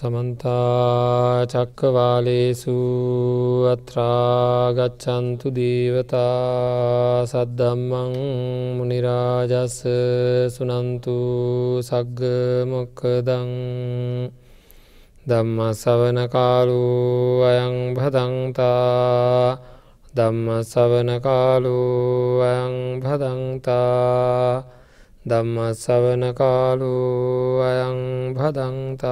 සමන්තා චක්කවාලේසු අත්‍රාගච්චන්තු දේවතා සද්දම්මං මනිරාජස්ස සුනන්තු සග්ග මොක්කදං දම්ම සවන කාලු අයං භදන්තා දම්ම සවන කාලු අයං භදන්තා ධම්ම සවන කාලු අයං භදන්තා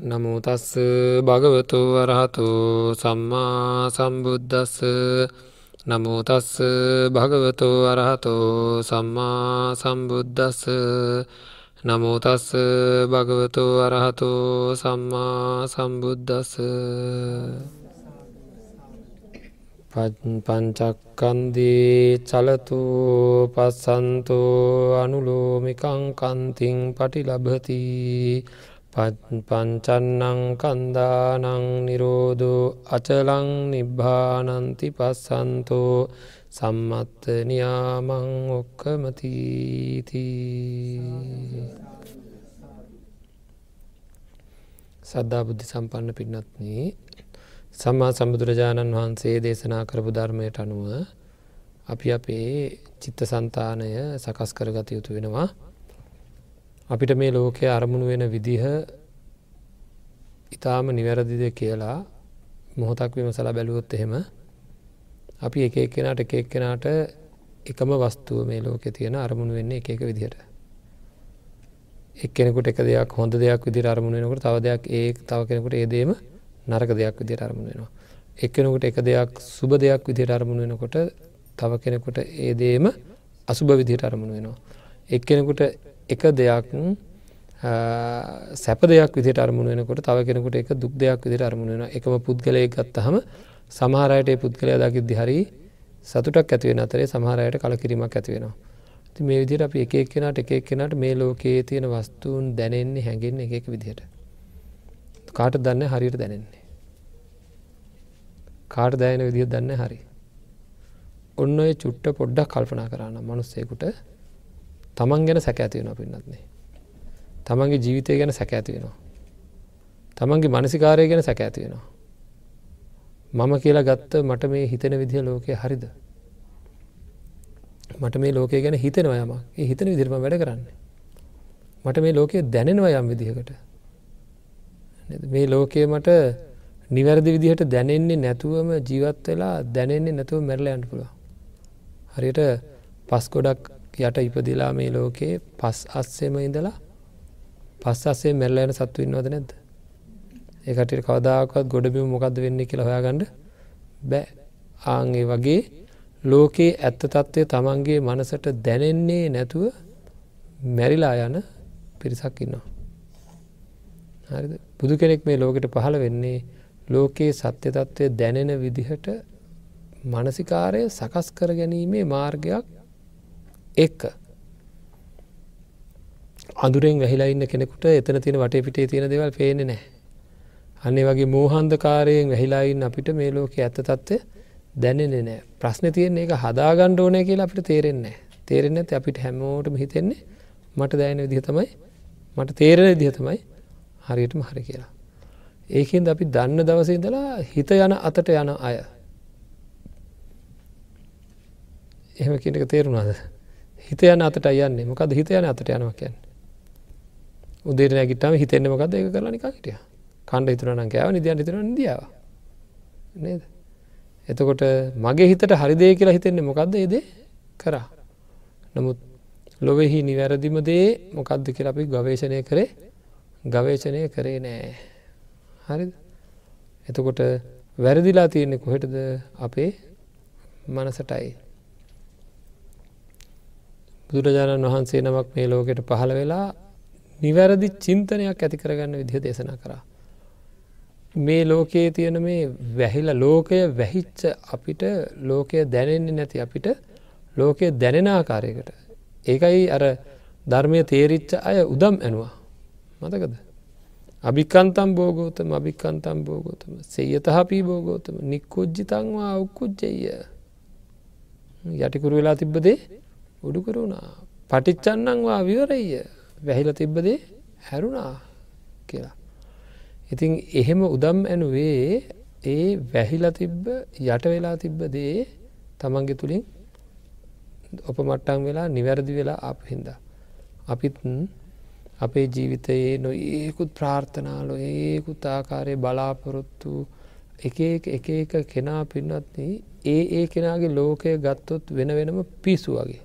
නමුතස්ස භගවතු වරහතු සම්මා සම්බුද්ධස්ස නමුතස්ස භගවතු වරහතු සම්මා සම්බුද්ධස්ස නමුතස්ස භගවතු වරහතු සම්මා සම්බුද්ධස්ස පංචක්කන්දී චලතු පස්සන්තෝ අනුලෝමිකං කන්තිං පටිලබති පංචන්නං කන්දානං නිරෝධෝ අචලං නිබ්භානන්ති පස්සන්තෝ සම්මත්ත නියාමං ඔක්කමතීති සද්ධා බුද්ධි සම්පන්න පින්නත්න්නේ සම්මා සම්බුදුරජාණන් වහන්සේ දේශනා කරපු ධර්මයට අනුව අපි අපේ චිත්ත සන්තානය සකස් කරගත යුතු වෙනවා. අපිට මේ ලෝකය අරමුණු වෙන විදිහ ඉතාම නිවැරදිද කියලා මොහොතක් විමසලා බැලුවොත් එහෙම අපි එක එක්කෙනට එක එක්කෙනට එකම වස්තුව මේ ලෝකෙ තියෙන අරමුණු වෙන්නේ එක එක විදිහට. එක්කෙනෙකුට එක දෙයක් හොඳ දෙයක් විදිර අරමුණ වෙනකට තව දෙයක් ඒ තව කෙනෙකුට ඒදේම නරක දෙයක් විදියට අරමුණ වෙනවා. එක්කෙනකුට එක දෙයක් සුබ දෙයක් විදියට අරමුණ වෙනකොට තව කෙනෙකුට ඒ දේම අසුභ විදිහට අරමුණ වෙනවා. එක්කෙනෙකුට එක දෙයක් සැප දෙයක් විදිට අරමුණ වෙනකොට තව කෙනෙකුට එක දුක් දෙයක් විදිට අරමුණ වෙන එකම පුද්ගලය ගත්තහම සමහරයට පුද්ගලය දකිද්දි හරි සතුටක් ඇතිවෙන අතරේ සමහරයට කලකිරීමක් ඇතිවෙනවා. ති මේ විදිට අපි එක එක්කෙනට එක එක්කෙනට මේ ලෝකයේ තියෙන වස්තුූන් දැනෙන්නේ හැඟෙන් එක විදිහට. කාට දන්න හරියට දැනෙන්නේ. කාට දැයන විදිහ දන්න හරි. ඔන්න ඔය චුට්ට පොඩ්ඩක් කල්පනා කරන්න මනුස්සයකුට තමන් ගැන සැක ඇතිවෙන පින්නත්න්නේ. තමන්ගේ ජීවිතය ගැන සැක ඇතිවෙනවා. තමන්ගේ මනසිකාරය ගැන සැක ඇතිවෙනවා. මම කියලා ගත්ත මට මේ හිතන විදිහ ලෝකය හරිද. මට මේ ලෝකය ගැන හිතනවා යම ඒ හිතන විදිරම වැඩ කරන්න. මට මේ ලෝකය දැනෙනවා යම් විදිහකට මේ ලෝකය මට නිවැරදි විදිහට දැනෙන්නේ නැතුවම ජීවත් වෙලා දැනෙන්නේ නැතුව මැරලයන්ට පුළුව. හරියට පස් ගොඩක් යට ඉපදිලා මේ ලෝකයේ පස් අස්සෙම ඉඳලා පස් අස්සේ මැරලයන සත්තු ඉන්නවද නැද්ද. ඒකට කවදාකත් ගොඩබිම මොකක්ද වෙන්න කියලා හොයාගඩ බෑ ආන්ගේ වගේ ලෝකයේ ඇත්ත තත්ත්වය තමන්ගේ මනසට දැනෙන්නේ නැතුව මැරිලා යන පිරිසක් ඉන්නවා. හරිද බුදු කෙනෙක් මේ ලෝකට පහළ වෙන්නේ ලෝකයේ සත්‍ය තත්ත්වය දැනෙන විදිහට මනසිකාරය සකස් කර ගැනීමේ මාර්ගයක් එක්ක. අඳුරෙන් වැහිලා ඉන්න කෙනෙකුට එතන තියෙන වටේ පිටේ තියෙන දෙවල් පේන්නේ නෑ. අන්නේ වගේ මෝහන්දකාරයෙන් වැහිලායින්න අපිට මේ ලෝක ඇත්ත තත්ත්වය දැනෙන්නේ නෑ ප්‍රශ්න තියෙන් ඒක හදාගණ්ඩ ඕනය කියලා අපිට තේරෙන්නේ තේරෙන්න ඇති අපිට හැමෝටම හිතෙන්නේ මට දැයන විදිහ තමයි මට තේරෙන විදිහ තමයි හරියටම හරි කියලා. ඒකෙන්ද අපි දන්න දවසේ ඉඳලා හිත යන අතට යන අය. එහෙම කියනක තේරුණාද. හිත යන අතට යන්නේ මොකද හිත යන අතට යනවා කියන්න. උදේට නැගිටම හිතෙන්න මොකද ඒක කරලා නිකන් හිටියා. කණ්ඩ හිතුණා නම් කෑව නිදියන් හිතුණා නිදියාව. නේද? එතකොට මගේ හිතට හරි දේ කියලා හිතෙන්නේ මොකද්ද ඒ දේ කරා. නමුත් ලොවෙහි නිවැරදිම දේ මොකක්ද කියලා අපි ගවේෂණය කරේ ගවේෂණය කරේ නෑ හරි එතකොට වැරදිලා තියෙන්නේ කොහෙටද අපේ මනසටයි බුදුරජාණන් වහන්සේ නමක් මේ ලෝකෙට පහළ වෙලා නිවැරදි චින්තනයක් ඇති කරගන්න විදිහ දේශනා කරා. මේ ලෝකයේ තියෙන මේ වැහිල ලෝකය වැහිච්ච අපිට ලෝකය දැනෙන්නේ නැති අපිට ලෝකය දැනෙන ආකාරයකට. ඒකයි අර ධර්මය තේරිච්ච අය උදම් ඇනවා. මතකද අභිකන්තම් බෝගෝතම අභිකන්තම් බෝගෝතම සෙයතහපී බෝගෝතම නික්කුජ්ජිතංවා උක්කුජ්ජය යටිකුරු වෙලා තිබ්බදේ උඩු කරුණා පටිච්චන්නංවා විවරය වැහිල තිබ්බදේ හැරුණා කියලා. ඉතින් එහෙම උදම් ඇනුවේ ඒ වැහිල තිබ්බ යට වෙලා තිබ්බ දේ තමන්ගේ තුළින් ඔප මට්ටන් වෙලා නිවැරදි වෙලා අප හින්දා. අපිත් අපේ ජීවිතයේ නො ඒකුත් ප්‍රාර්ථනාල ඒකුත් ආකාරය බලාපොරොත්තු එක එක එක කෙනා පින්නත්න ඒ ඒ කෙනාගේ ලෝකය ගත්තොත් වෙන වෙනම පිසු වගේ.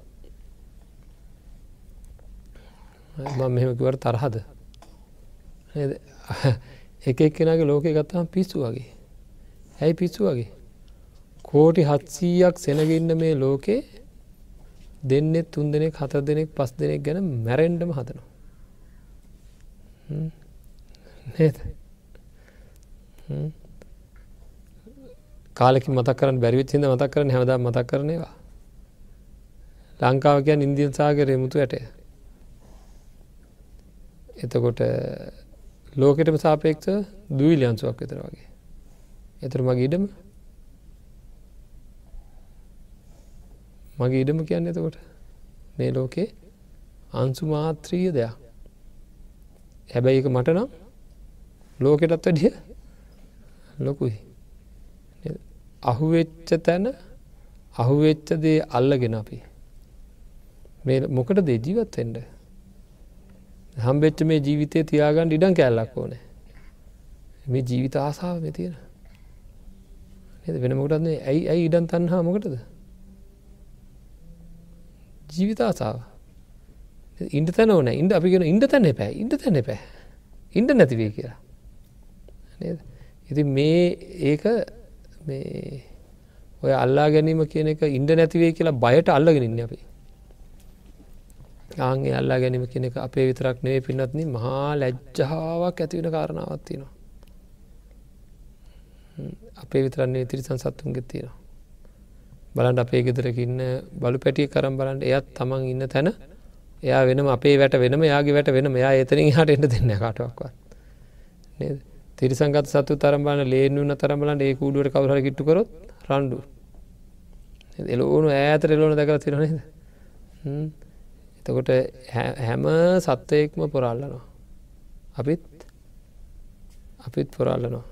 මම මෙහෙමකිවට තරහද? එක එක් කෙනගේ ලෝකය ගත්තාම පිස්සු වගේ. ඇයි පිස්සු වගේ? කෝටි හත්සීයක් සෙනගන්න මේ ලෝකේ දෙන්නෙත් තුන් දෙනෙක් හතර දෙනෙක් පස් දෙනෙක් ගැන මැරෙන්ඩම හදනවා. නේද? කාලෙකි මතක් කරන්න බැරිවිච්චිද මතක් කරන හැමදා මතක් කරනවා ලංකාව කියන් ඉන්දියන් සාගරය මුතු ඇටය. එතකොට ලෝකෙටම සාපේක්ෂ දූවිලියන්සුවක් විතර වගේ. එතර මගේ ඉඩම? මගේ ඉඩම කියන්න එතකොට මේ ලෝකේ අන්සු මාත්‍රීය දෙයක්. හැබැයි එක මට නම් ලෝකෙටත් වැඩිය ලොකුයි. අහුවෙච්ච තැන අහුවෙච්ච දේ අල්ලගෙන අපි. මේ මොකට දේ ජීවත්වෙන්ට හම්බෙච්ච මේ ජීවිතය තියාගන්න ඉඩම් කැල්ලක් ඕනෑ. මේ ජීවිත ආසාාව මෙ තියෙන. වෙන මොකටත්න්නේ ඇයි ඇයි ඉඩන් තන්හා මොකටද? ජීවිත ආසාාව. ඉන්ඩ තැන ඕන. ඉන්ඩ අපිගෙන ඉන්ඩ තැන්න පැ ඉන්ඩ තැන්න පැ ඉන්ඩ නැතිවේ කියලා. ඉති මේ ඒක මේ ඔය අල්ලා ගැනීම කියන එක ඉන්ඩ නැතිවේ කියලා බයට අල්ලගෙන ඉන්න අපි. ආගේ අල්ලා ගැනීම කෙනෙ එක අපේ විතරක් නෙවේ පින්නත්න මහා ලැජ්ජාවක් ඇතිවෙන කාරණාවත්තිනවා අපේ විතරන්නේ තිරිසන් සත්තුන් ගෙත්තිනවා බලන්ට අපේ ගෙදරකින්න බලු පැටිය කරම් බලන්ට එයත් තමන් ඉන්න තැන එයා වෙනම අපේ වැට වෙනම යාගේ වැට වෙන මෙයා එතනින් හට එට දෙන්න කටුවක්වත් නේද? තිරිසංගත් සතු තරම්බල ලේනුන්න තරම්බලට ඒ කූඩුවට කවර කිට්ටුකරොත් රණ්ඩු. එලෝනු ඈතර එලෝන දැකර තිරනේද එතකොට හැම සත්වයෙක්ම පොරල්ලනවා. අපිත් අපිත් පොරල්ලනවා.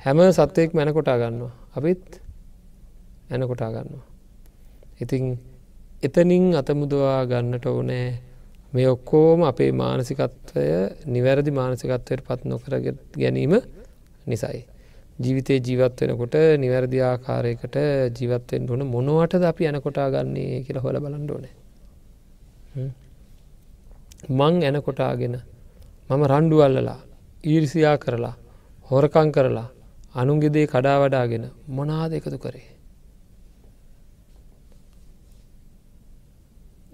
හැම. සත්වයෙක් මැන කොටා ගන්නවා. අපිත් ඇන කොටා ගන්නවා. ඉතින් එතනින් අතමුදවා ගන්නට ඕනෑ මේ ඔක්කෝම අපේ මානසිකත්වය නිවැරදි මානසිකත්වයට පත් නොකර ගැනීම නිසයි. ජීවිතය ජීවත් වෙනකොට නිවැරදි ආකාරයකට ජීවත්වෙන් ඕන මොනවටද අපි යන කොටා ගන්නේ කියල හොල බලන්න ඕනේ. මං ඇන කොටාගෙන මම රණ්ඩු අල්ලලා ඊරිසියා කරලා හොරකං කරලා අනුන්ගෙදේ කඩා වඩාගෙන මොනාද එකතු කරේ.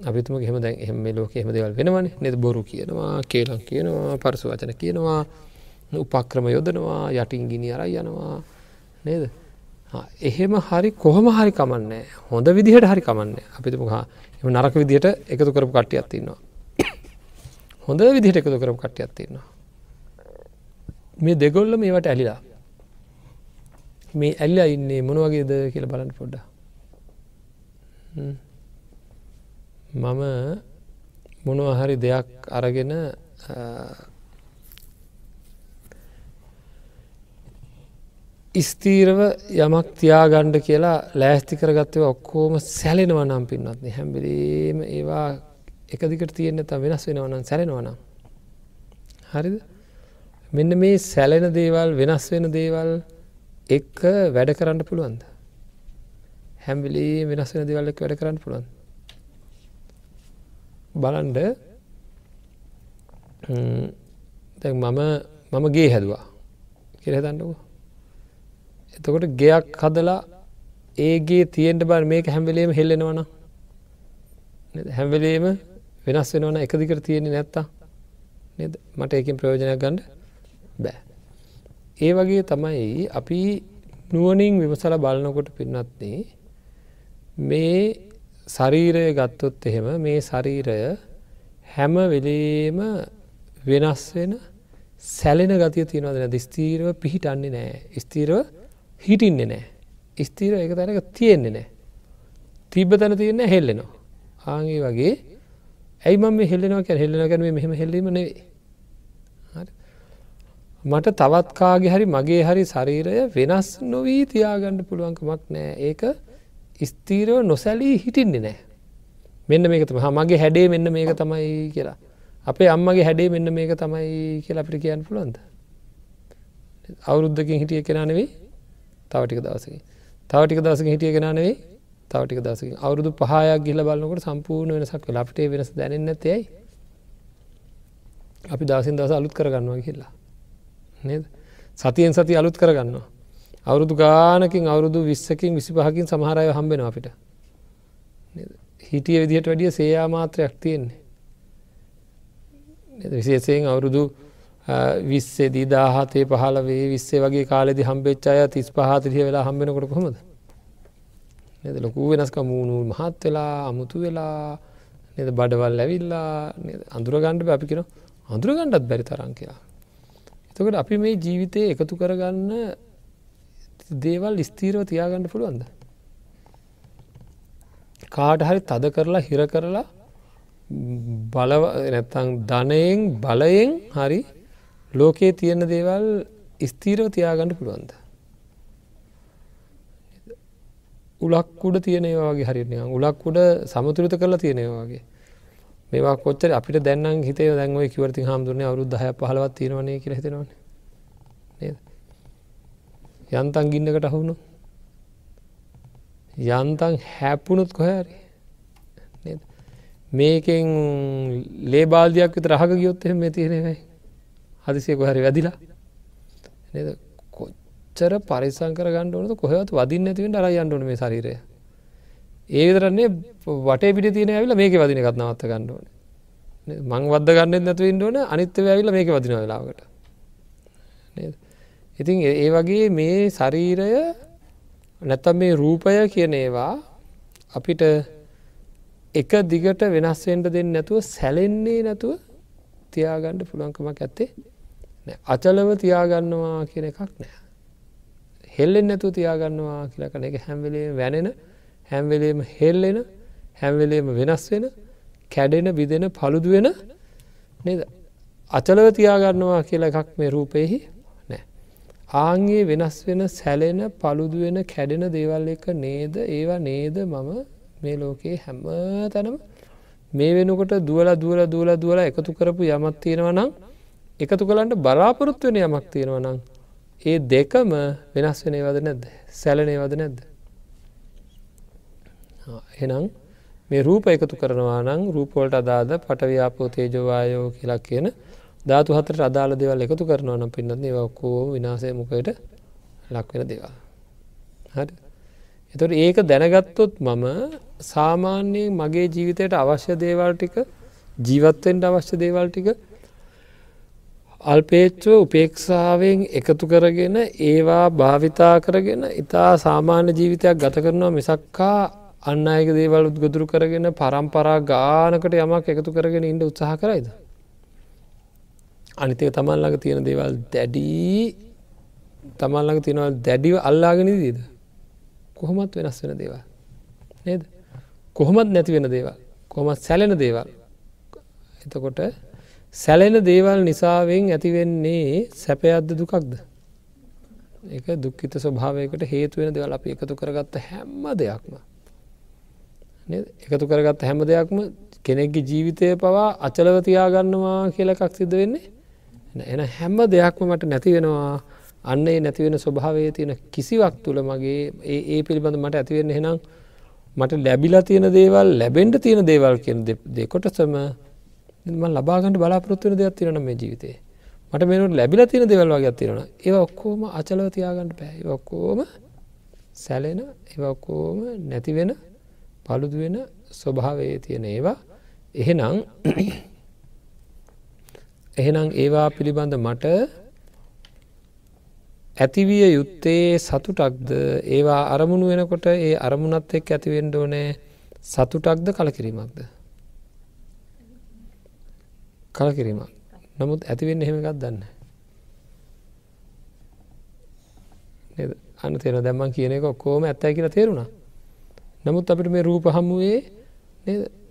අපිතුම හෙම දැන් එහෙම ලෝක එහෙම දෙවල් වෙනවන. නෙද? බොරු කියනවා කේලං කියනවා පරසු වචන කියනවා උපක්‍රම යොදනවා යටින් ගිනි අරයි යනවා. නේද? එහෙම හරි කොහොම හරි කමන්නේ හොඳ විදිහට හරි කමන්න අපිතුම හා එම නරක විදිහට එකතු කරපු කට්ටියත් තින්නවා හොඳ විදිහට එකතු කරපු කට්ටියත් තින්නවා මේ දෙගොල්ල මේවට ඇලිලා. මේ ඇල්ලා ඉන්නේ මොනවගේද කියල බලන්න පොඩ්ඩ මම මොනවා හරි දෙයක් අරගෙන ස්තීරව යමක් තියාගණ්ඩ කියලා ලෑස්ති කරගත්තව ඔක්කෝම සැලෙනව නම් පින්නත්න හැම්බිලීම ඒවා එකදිකට තියෙන්න්න ත වෙනස් වෙනවනම් සැලෙනවනම් හරිද? මෙන්න මේ සැලෙන දේවල් වෙනස් වෙන දේවල් එක්ක වැඩ කරන්න පුළුවන්ද? හැම්බිලී වෙනස් වෙන දේවල් එක් වැඩ කරන්න පුළුවන් බලන්ඩ මම මම ගේ හැදවා කෙරහතන්නකෝ එතකොට ගෙයක් හදලා ඒගේ තියෙන්ට බර මේක හැම්වෙලේම හෙල්ලෙනවන හැම්වෙලේම වෙනස් වෙනවන එක දිකර තියෙන්නේ නැත්තා නද? මට ඒකින් ප්‍රයෝජනයක් ගණ්ඩ බෑ. ඒ වගේ තමයි අපි නුවනින් විමසල බලනකොට පින්නත්න්නේ මේ ශරීරය ගත්තොත් එහෙම මේ ශරීරය හැම වෙලේම වෙනස් වෙන සැලෙන ගතිය තියෙනවද නැද ස්තීරව පිහිටන්නේ නෑ ස්තීරව හිටින්නේ නෑ ස්තීර එක තැනක තියෙන්නේ නෑ තිබ්බ තැන තියෙන හෙල්ලෙනවා. ආගේ වගේ ඇයි මම හෙල්ලෙනවා කැ හෙල්ලෙන කැන මෙහම හෙල්ලීම නෙවේ මට තවත් කාගේ හරි මගේ හරි ශරීරය වෙනස් නොවී තියාගණ්ඩ පුළුවන්කමක් නෑ ඒක ස්තීරව නොසැලී හිටින්නේ නෑ මෙන්න මේක තම මගේ හැඩේ මෙන්න මේක තමයි කියලා. අපේ අම්මගේ හැඩේ මෙන්න මේක තමයි කියලා අපිට කියන්න පුළුවන්ද? අවුරුද්ධකින් හිටිය කෙනා නෙවෙයි තවටික දවසකින්. තවටික දවසක හිටිය කෙනා නෙවෙයි තවටික දසකින් අවුරුදු පහයක් ගිල බලන්නකට සම්පූර්ණ වෙනසක් වෙලා. අපිට වෙනස දැනෙන්න ඇතයයි අපි දසින් දස අලුත් කරගන්නවා කියලා. නේද? සතියෙන් සති අලුත් කරගන්නවා. අවුරුදු ගානකින් අවුරුදු විස්සකින් විසි පහකින් සමහරය හම්බෙන අපිට. හිටිය විදිහට වැඩිය සේයා මාත්‍රයක් තියෙන්නේ. විශේෂයෙන් අවුරුදු විස්සේ දීදාහතේ පහලවේ විස්සේ වගේ කාලෙදි හම්බෙච්චාය තිස් පහතිරිය වෙලා හම්බෙනකොට කොහොමද? නද? ලොකු වෙනස්ක මූුණු මහත් වෙලා අමුතු වෙලා නද? බඩවල් ඇවිල්ලා අඳුරගණ්ඩ අපි කියෙන අඳුරගණ්ඩත් බැරි තරන් කියලා. එතකට අපි මේ ජීවිතය එකතු කරගන්න දේවල් ස්තීරව තියාගන්න පුළුවන්ද. කාට හරි තද කරලා හිර කරලා බලව නැත්තං ධනයෙන් බලයෙන් හරි ලෝකයේ තියෙන දේවල් ස්තීරව තියාගන්න පුළුවන්ද. උලක්කුඩ තියෙනවාගේ හරිනය උලක්කුඩ සමතුරත කරලා තියෙනවාගේ මේවා කොච්චර අපිට දැන්න හිතේ දැන්ව කිවරති හාමුදුරන අවරුද් දහ පහලවත් තියෙනවන කියර හිතෙනවන යන්තන් ගින්නකට අහුුණු යන්තන් හැප්පුුණුත් කොහැරි මේකෙන් ලේබාල්ධයක් විත රහක ගියොත් එහෙම තියෙනවයි හදිසිය කොහැරි වැදිලා. කොච්චර පරිසං කර ගණ්ඩුවනද කොහවත් වදින්න ඇතිවෙන් අර අන්ඩුවන මේ සරීරය ඒ විතරන්නේ වටේ පිට තියෙන ඇවිල මේක වදින කත්නවත්ත ගණ්ඩුවන මං වද ගන්න නැතු ඉන්ඩුවන අනිත්‍ය ඇවිල මේක වදින වෙලාවට ඉතින් ඒ වගේ මේ ශරීරය නැත්තම් මේ රූපය කියන ඒවා අපිට එක දිගට වෙනස්වෙන්ට දෙන්න නැතුව සැලෙන්නේ නැතුව තියාගණ්ඩ පුළන්කමක් ඇත්තේ අචලව තියාගන්නවා කියන එකක් නෑ හෙල්ලෙන් නැතු තියාගන්නවා කියලා කන එක හැම්වෙලේ වැනෙන හැම්වෙලේම හෙල්ලෙන හැම්වෙලේම වෙනස් වෙන කැඩෙන බිදෙන පළුදුවෙන නේද අචලව තියාගන්නවා කියලා එකක් මේ රූපයෙහි නෑ. ආන්ගේ වෙනස් වෙන සැලෙන පළුදුවෙන කැඩෙන දේවල් එක නේද? ඒවා නේද මම මේ ලෝකයේ හැම තැනම? මේ වෙනකොට දුවල දුවල දුවල දුවල එකතු කරපු යමත් තියෙනව නම් එකතු කළන්ට බලාපොරොත්තු වෙන යමක් තියෙනව නම් ඒ දෙකම වෙනස් වෙනේ වද නැද්ද? සැලනේ වද නැද්ද? එනම් මේ රූප එකතු කරනවා නම් රූපෝල්ට අදාද පටව්‍යාපෝ තේජවායෝ කියලා කියන ධාතු හතට අදාළ දෙවල් එකතු කරනවා නම් පින්නත් ඔක්කෝ විනාසය මොකයට ලක්වෙන දෙවා හරි එතොට ඒක දැනගත්තොත් මම සාමාන්‍යයෙන් මගේ ජීවිතයට අවශ්‍ය දේවල් ටික ජීවත්තෙන්ට අවශ්‍ය දේවල් ටික අල්පේච්චුව උපේක්ෂාවෙන් එකතු කරගෙන ඒවා භාවිතා කරගෙන ඉතා සාමාන්‍ය ජීවිතයක් ගත කරනවා මිසක්කා අන්න අයක දේවල් උද්ගොදුරු කරගෙන පරම්පරා ගානකට යමක් එකතු කරගෙන ඉන්න උත්සාහ කරයිද. අනිතක තමන් ළඟ තියෙන දේවල් දැඩී තමන් ළඟ තියෙනවල් දැඩිව අල්ලාගෙන දීද. කොහොමත් වෙනස් වෙන දේවල්. නේද. කොහොමත් නැති වෙන දේවල් කොහොමත් සැලෙන දේවල්. එතකොට සැලෙන දේවල් නිසාවෙන් ඇතිවෙන්නේ සැපයද්ද දුකක්ද. එක දුක්කිත ස්වභාවයකට හේතුවෙන දෙවල් අපි එකතු කරගත්ත හැම්ම දෙයක්ම. එකතු කරගත් හැම දෙයක්ම කෙනෙක්ගේ ජීවිතය පවා අචලව තියාගන්නවා කියලකක් සිද්ධ වෙන්නේ එන හැම්ම දෙයක්ම මට නැති වෙනවා. අන්න ඒ නැතිවෙන ස්වභාවය තියෙන කිසිවක් තුළ මගේ ඒ පිළිබඳ මට ඇතිවෙන්න හෙනම් මට ලැබිලා තියෙන දේවල් ලැබෙන්ට තියෙන දේවල් කියන දෙකොටසම ම ලබාගට බලාපොරත්තුවන දෙයක් තිරන මේ ජීවිතේ. මට මේනට ලැබිල තියෙන දෙවල් වගේ තිරෙන ඒ ඔක්කෝම අචලව තියාගන්නට පැෑ ඔක්කෝම සැලෙන ඒ ඔක්කෝම නැතිවෙන පළුදුවෙන ස්වභාවයේ තියෙන ඒවා. එහෙනම් එහෙනම් ඒවා පිළිබඳ මට ඇතිවිය යුත්තේ සතුටක්ද? ඒවා අරමුණු වෙනකොට ඒ අරමුණත් එක් ඇතිවෙන්ඩ ඕනෑ සතුටක්ද කලකිරීමක්ද? කලකිරීමක්. නමුත් ඇතිවෙන්න එහෙම එකක් දන්න අන්න තේර දැම්මන් කියන එක ඔක්කෝම ඇත්තයි කියලා තේරුණා. නමුත් අපිට මේ රූප හමුවේ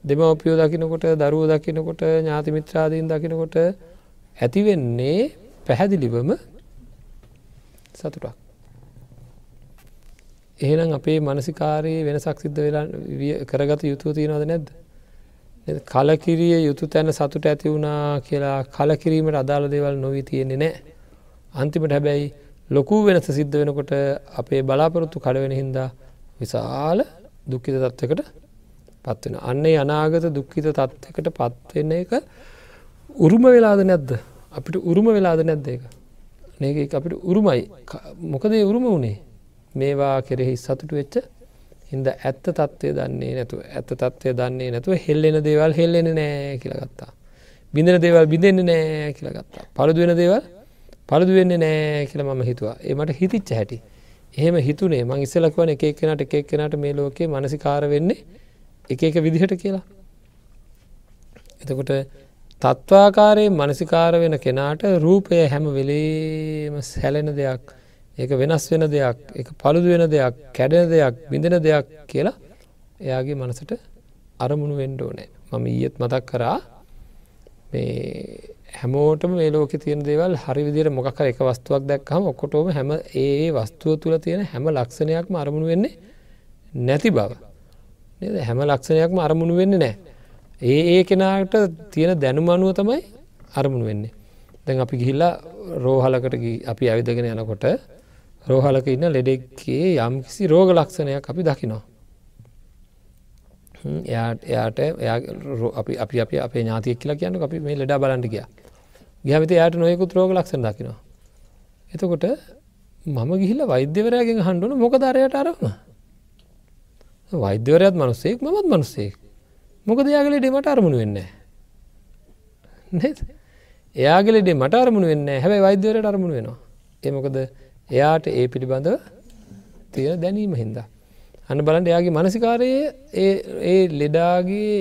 දෙමවපියෝ දකිනකොට දරුව දකිනකොට ඥාති මිත්‍රාදීන් දකිනකොට ඇතිවෙන්නේ පැහැදිලිවම සතුටක්. එහෙනම් අපේ මනසිකාරයේ වෙනසක් සිද්ධ වෙලා කරගත යුතුව තියෙනවද නැද්ද. කලකිරිය යුතු තැන සතුට ඇති වුණා කියලා කලකිරීමට අදාළ දේවල් නොවී තියෙන්නේ නෑ. අන්තිමට හැබැයි ලොකු වෙනස සිද්ධ වෙනකොට අපේ බලාපොරොත්තු කඩවෙන හින්දා විශාල දුක්කිත තත්වකට පත්වෙන. අන්නේ අනාගත දුක්කිත තත්වකට පත්වෙන්න එක උරුම වෙලාද නැද්ද අපිට උරුම වෙලාද නැද්ද එක. ඒක අපිට උරුමයි මොකදේ උරුම වුණේ මේවා කෙරෙහි සතුට වෙච්ච හින්ද ඇත්ත තත්ත්වය දන්නේ නැතුව ඇත්ත තත්ත්වය දන්නේ නැතුව හෙල්ලෙන දේවල් හෙල්ලෙන නෑ කියලගත්තා. බිඳන දේවල් බිඳෙන්නේ නෑ කියලගත්තා. පළුදු වෙන දේවල් පළුදු වෙන්න නෑ කියල මම හිතුවා ඒමට හිතිච්ච හැටි. එහෙම හිතුනේ මං ඉස්සලක්වන එක එක්කෙනට එක එක්කෙනට මේ ලෝකේ මනසිකාර වෙන්නේ එක එක විදිහට කියලා. එතකොට තත්ත්වාකාරයෙන් මනසිකාර වෙන කෙනාට රූපය හැම වෙලේම සැලෙන දෙයක් ඒක වෙනස් වෙන දෙයක් එක පළුදු වෙන දෙයක් කැඩෙන දෙයක් බිඳෙන දෙයක් කියලා එයාගේ මනසට අරමුණු වෙන්ඩ ඕනෑ. මම ඊයත් මතක් කරා මේ හැමෝටම මේ ලෝක තියෙන දේවල් හරි විදිර මොකක්කර එක වස්තුවක් දැක්හම ඔක්කොටෝම හැම ඒ වස්තුව තුළ තියෙන හැම ලක්ෂණයක්ම අරමුණු වෙන්නේ නැති බව. හැම ලක්ෂණයක්ම අරමුණු වෙන්නේ නෑ ඒ ඒ කෙනාට තියෙන දැනුමනුව තමයි අරමුණු වෙන්නේ දැන් අපි ගිහිල්ලා රෝහලකට අපි ඇවිදගෙන යනකොට රෝහලක ඉන්න ලෙඩෙක්කේ යම් කිසි රෝග ලක්ෂණයක් අපි දකිනවා. එයාට එයාට අපි අපි අප අපේ ඥාතියක් කියලා කියන්න අපි මේ ලෙඩා බලන්ට ගිය ගහමති යායට නොයකුත් රෝග ලක්ෂණ දකිනවා. එතකොට මම ගිහිල්ල වෛද්‍යවරයාගෙන් හන්ඩුවන මොකදරයට අරම වෛද්‍යවරයත් මනුස්සෙක් මත් මනුස්සෙක් මොකද යාගලෙඩේ මට අරමුණු වෙන්න එයාගලෙඩේ මට අරමුණු වෙන්න හැබයි වෛද්‍යවරයට අරමුණු වෙනවා. ඒමොකද එයාට ඒ පිළිබඳව තියෙන දැනීම හින්දා. අන්න බලන්ට එයාගේ මනසිකාරයේ ඒ ලෙඩාගේ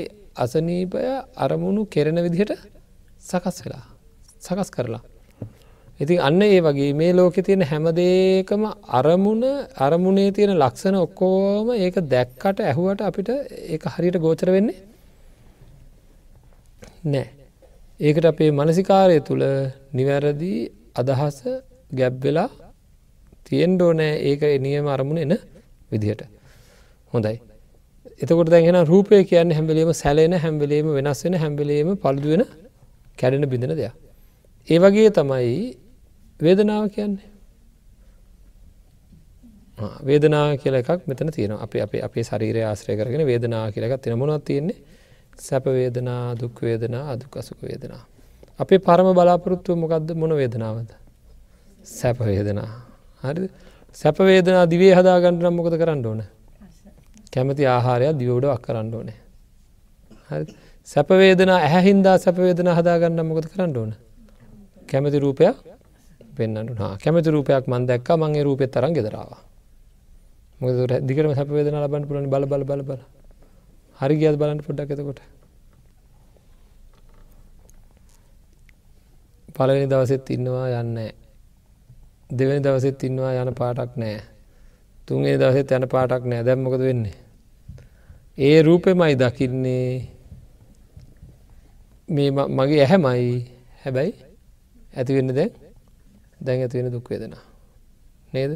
අසනීපය අරමුණු කෙරෙන විදිහට සකස් වෙලා සකස් කරලා. ඉතින් අන්න ඒ වගේ මේ ලෝකෙ තියෙන හැමදේකම අරමුණ අරමුණේ තියෙන ලක්ෂණ ඔක්කෝම ඒක දැක්කට ඇහුවට අපිට ඒ හරියට ගෝචර වෙන්නේ නෑ. ඒකට අපේ මනසිකාරය තුළ නිවැරදි අදහස ගැබ්වෙලා තියෙන්ඩ ඕනෑ ඒක නියම අරමුණ එන විදිහට. හොඳයි. එතකොට දැගෙන රූපය කියන්න හැම්බලීම සැලෙන හැම්බලීම වෙනස් වෙන හැම්බලීම පළුදුවෙන කැඩෙන බිඳන දෙයක්. ඒ වගේ තමයි වේදනාව කියන්නේ. වේදනා කියල එකක් මෙතන තියෙන අප අප අපේ ශරීරය ආශ්‍රය කරගෙන වේදනා කියලකත් තින මොනවත් තියෙන්නේ සැපවේදනා දුක්වේදනා අදුක් අසුක වේදනා. අපේ පරම බලාපොරොත්තුව මොකක්ද මොන වේදනාවද. සැපවේදනා හරි සැපවේදනා දිවේ හදාගන්නට නම් මොකද කරන්න ඕන? කැමති ආහාරයක් දිවෝඩක් කරන්න ඕනේ. හරි සැපවේදනා ඇහැහින්දා සැපවේදනා හදාගන්න මොකද කරන්න ඕන? කැමති රූපයක් පෙන්න්නට හා කැමති රූපයක් මන් දැක්ක මගේ රූපෙත් තරන් ගෙදරවා මොකද දිකරම සැපවේදන ලබන්න පුලන බල බල බල බල. හරි ගියත් බලන්න පොඩ්ඩක් එතකොට. පලනි දවසෙත් ඉන්නවා යන්නේ දෙවැනි දවසෙත් ඉන්නවා යන පාටක් නෑ තුන්ගේ දවසෙත් යන පාටක් නෑ දැම්මකද වෙන්නේ. ඒ රූපෙමයි දකින්නේ. මේ මගේ ඇහැමයි. හැබැයි ඇතිවෙන්න දැන්? දැන් ඇතිවෙන දුක්වේදෙන නේද?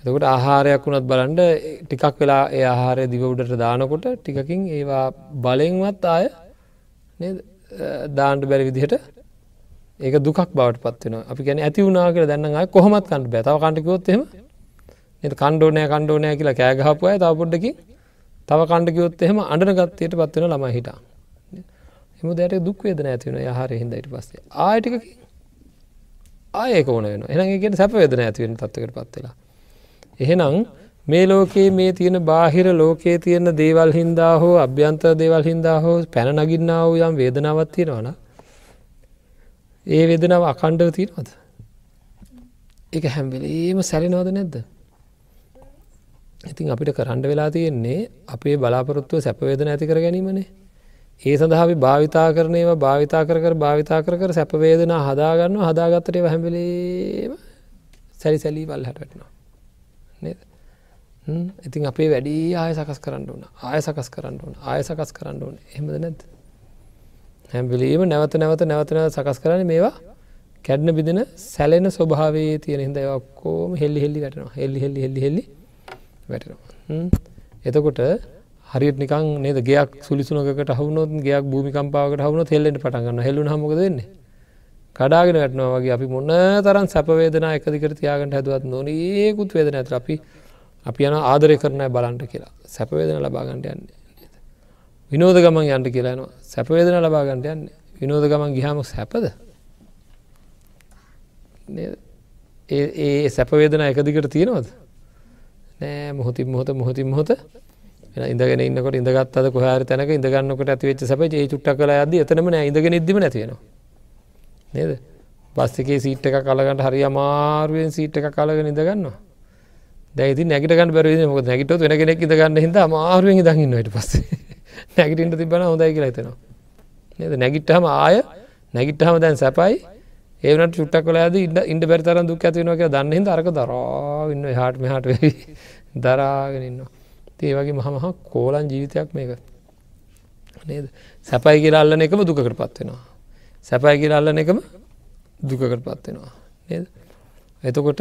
එතකොට ආහාරයක් වුණත් බලන්ඩ ටිකක් වෙලා ඒ ආහාරය දිව උඩට දානකොට ටිකකින් ඒවා බලෙන්වත් ආය දාන්ඩ බැරි විදිහට ඒක දුකක් බවට පත්වෙන අපි ගැන ඇති වුණනා කියල දැන්න අය කොහොමත් කන්ට බැතාව කණ්ඩකිවොත් එම එ කණ්ඩෝනය කණ්ඩෝනය කියලා කෑගහපුය තව පොඩ්ඩකින් තව කණ්ඩකිවොත් එහෙම අඩන ගත්තයට පත්වෙන ළම හිට එම දැට දුක් වේදන ඇතිවෙන යහර හිදයිට පස්සේ. ආයටිකකින් ආයක ඕන වෙන එනගේට සැප වේදන ඇතිවෙන තත්වකට පත්වෙලා එහෙනම් මේ ලෝකයේ මේ තියෙන බාහිර ලෝකයේ තියෙන දේවල් හින්දා හෝ අභ්‍යන්තර දේවල් හින්දා හෝ පැන නගින්නා වූ යම් වේදනාවත් තියෙනවන ඒ වෙදනාව අකණ්ඩව තියෙනවද? එක හැම්වෙලීම සැලිනවද නැද්ද? ඉතින් අපිට කරන්න වෙලා තියෙන්නේ අපේ බලාපොරොත්තුව සැපවේදන ඇති කර ගැනීමනේ. ඒ සඳහාි භාවිතා කරනයව භාවිතා කර කර භාවිතා කර කර සැපවේදන හදාගන්න හදාගත්තට හැම්වෙලීම සැරි සැලී වල් හටටනවා නේද? ඉතින් අපේ වැඩි ආය සකස් කරන්න ඕන. ආය සකස් කරන්න ඕන. ආය සකස් කරන්න ඕන. එහමද නැද හැම්බිලීම නැවත නැවත නැවතන සකස් කරන මේවා කැඩ්න බිදෙන සැලෙන ස්වභාවේ තියෙන හිද ඔක්කෝම හෙල්ලි හෙල්ලි වැටනවා. හෙල්ලි හෙල්ලි හෙල්ලි හෙල්ලි වැටනවා. එතකොට හරියට නිකන් නේද? ගයක් සුලිසුනකට හවුනොත් ගයක් භූමිකම්පාවකට හවුනොත් හෙල්ලෙන්ට පටන්ගන්න හෙලුන හමක දෙන්නේ කඩාගෙන වැටනවා වගේ අපි මොන්න තරන් සැපවේදනා එකදිකට තියාගට හැදුවත් නොනඒකුත් වේදන ඇත අපි අපි යන ආදරය කරන බලන්ට කියලා. සැපවේදන ලබාගන්ට යන්නේ විනෝද ගමන් යන්ට කියලානවා සැපවේදන ලබාගන්ට යන්න. විනෝද ගමන් ගිහාම සැපද? ඒ සැපවේදන එකදිකට තියෙනවද? නෑ මොහොතින් මොහොත මොහොතින් මොහොත. ඉඳගෙන ඉන්නකොට ඉඳගත් අද කොහර තැනක ඉඳගන්නකට ඇතිවෙච්ච සැප ඒ චුට්ට කළ ඇද එතනම නෑ ඉඳගෙන ඉදම නැතිවෙනවා නේද? බස්සිකේ සීට් එක කලගට හරි අමාරුවෙන් සීට් එක කලගෙන ඉඳගන්නවා දැති නැගට බැර මොක නැගට වෙන කෙනෙක් ඉදගන්න හිද අමාරුවෙන් දකින්නට පස්සේ. නැගටින්ට තිබන හොඳයි කියලා හිතනවා. නද? නැගිට්ටහම ආය නැගිට්ටහම දැන් සැපයි. ඒවනට චුට්ටක් කල ඇද ඉන්න ඉන්ඩ බැරිතර දුක් ඇතිවෙනක දන්න අරක දරාන්න හට මෙහට වෙයි දරාගෙනන්නවා ඒ වගේ මහමහ කෝලන් ජීවිතයක් මේක. නේද? සැපයි කියලා අල්ලන එකම දුකට පත්වෙනවා සැපයි කියලා අල්ලන එකම දුකකට පත්වෙනවා නේද? එතකොට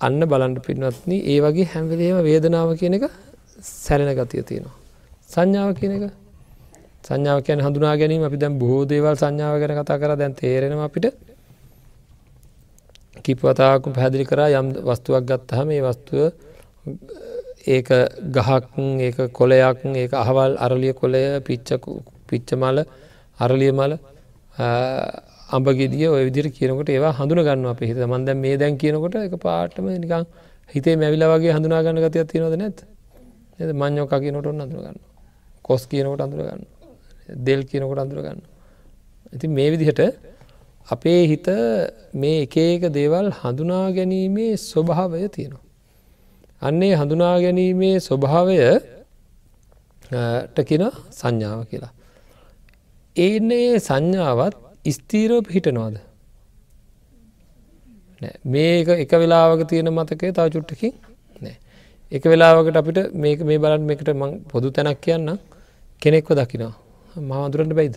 අන්න බලන්ට පින්වත්න ඒ වගේ හැම්වෙලේම වේදනාව කියන එක සැරෙන ගතිය තියෙනවා. සංඥාව කියන එක. සංඥාව කියන හඳුනා ගැනීම. අපි දැන් බොහෝ දේවල් සංඥාව ගැන කතා කර. දැන් තේරෙනවා අපිට. කිපවතාවකු පැදිලි කරා. යම් වස්තුවක් ගත්තහ මේ වස්තුව ඒක ගහක් ඒක කොලයක් ඒක අහවල් අරලිය කොලය පිච්ච පිච්ච මල අරලිය මල අඹගෙදිය ඔය විදිර කියනකොට ඒවා හඳුන ගන්න අප හිත. මන්ද මේ දැන් කියනකොට එක පාටම නිකං හිතේ මැවිලා වගේ හඳුනා ගන්න ගතියක් තියෙනවද නැත් එ මං්ඥෝක කියනට ඔන්න අඳුරගන්න කොස් කියනකොට අඳුරගන්න දෙල් කියනකොට අඳුරගන්න ඉති මේ විදිහට අපේ හිත මේ එකඒක දේවල් හඳුනා ගැනීමේ ස්වභාවය තියෙනවා. අන්නේ හඳුනා ගැනීමේ ස්වභාවය ටකින සංඥාව කියලා. ඒන්නේ සංඥාවත් ස්තීරෝ පිහිටනවාද. මේක එක වෙලාවක තියෙන මතකේ තව චුට්ටකින් නෑ. එක වෙලාවකට අපිට මේක මේ බලන් මේකට මං පොදු තැනක් කියන්න කෙනෙක්ව දකිනවා මහදුරට බයිද.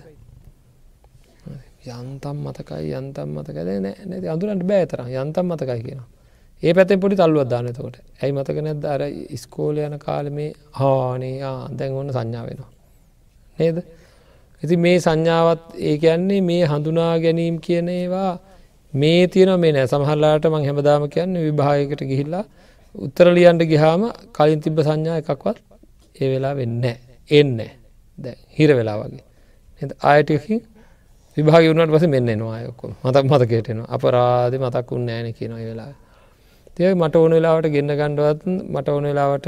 යන්තම් මතකයි යන්තම් මතකද නැති අඳුරන්ට බෑතර යන්තම් මතකයි කියනවා. ඒ පැතෙන් පොඩි තල්ලුවත් දානතකොට ඇයි මතක නැද අර ස්කෝල යන කාලමේ හානේ දැන් ඔන්න සංඥා වෙනවා. නේද? ඉති මේ සංඥාවත් ඒ කියන්නේ මේ හඳුනා ගැනීම් කියන ඒවා මේ තියෙන මේ නෑ. සමහල්ලාට මං හැමදාම කියන්න විභායකට ගිහිල්ලා උත්තර ලියන්ට ගිහාම කලින් තිබ්බ සංඥා එකක්වත් ඒ වෙලා වෙන්න එන්න දැ හිර වෙලා වගේ. ආයටකින් විභාග වුණට පස මෙන්න නවා අයොක්කො මතක් මතකේටෙනවා අපරාධ මතක් වුන් ෑන කියන වෙලා තිය මට ඕන වෙලාවට ගෙන්න්න ගණ්ඩුවත් මට ඕන වෙලාවට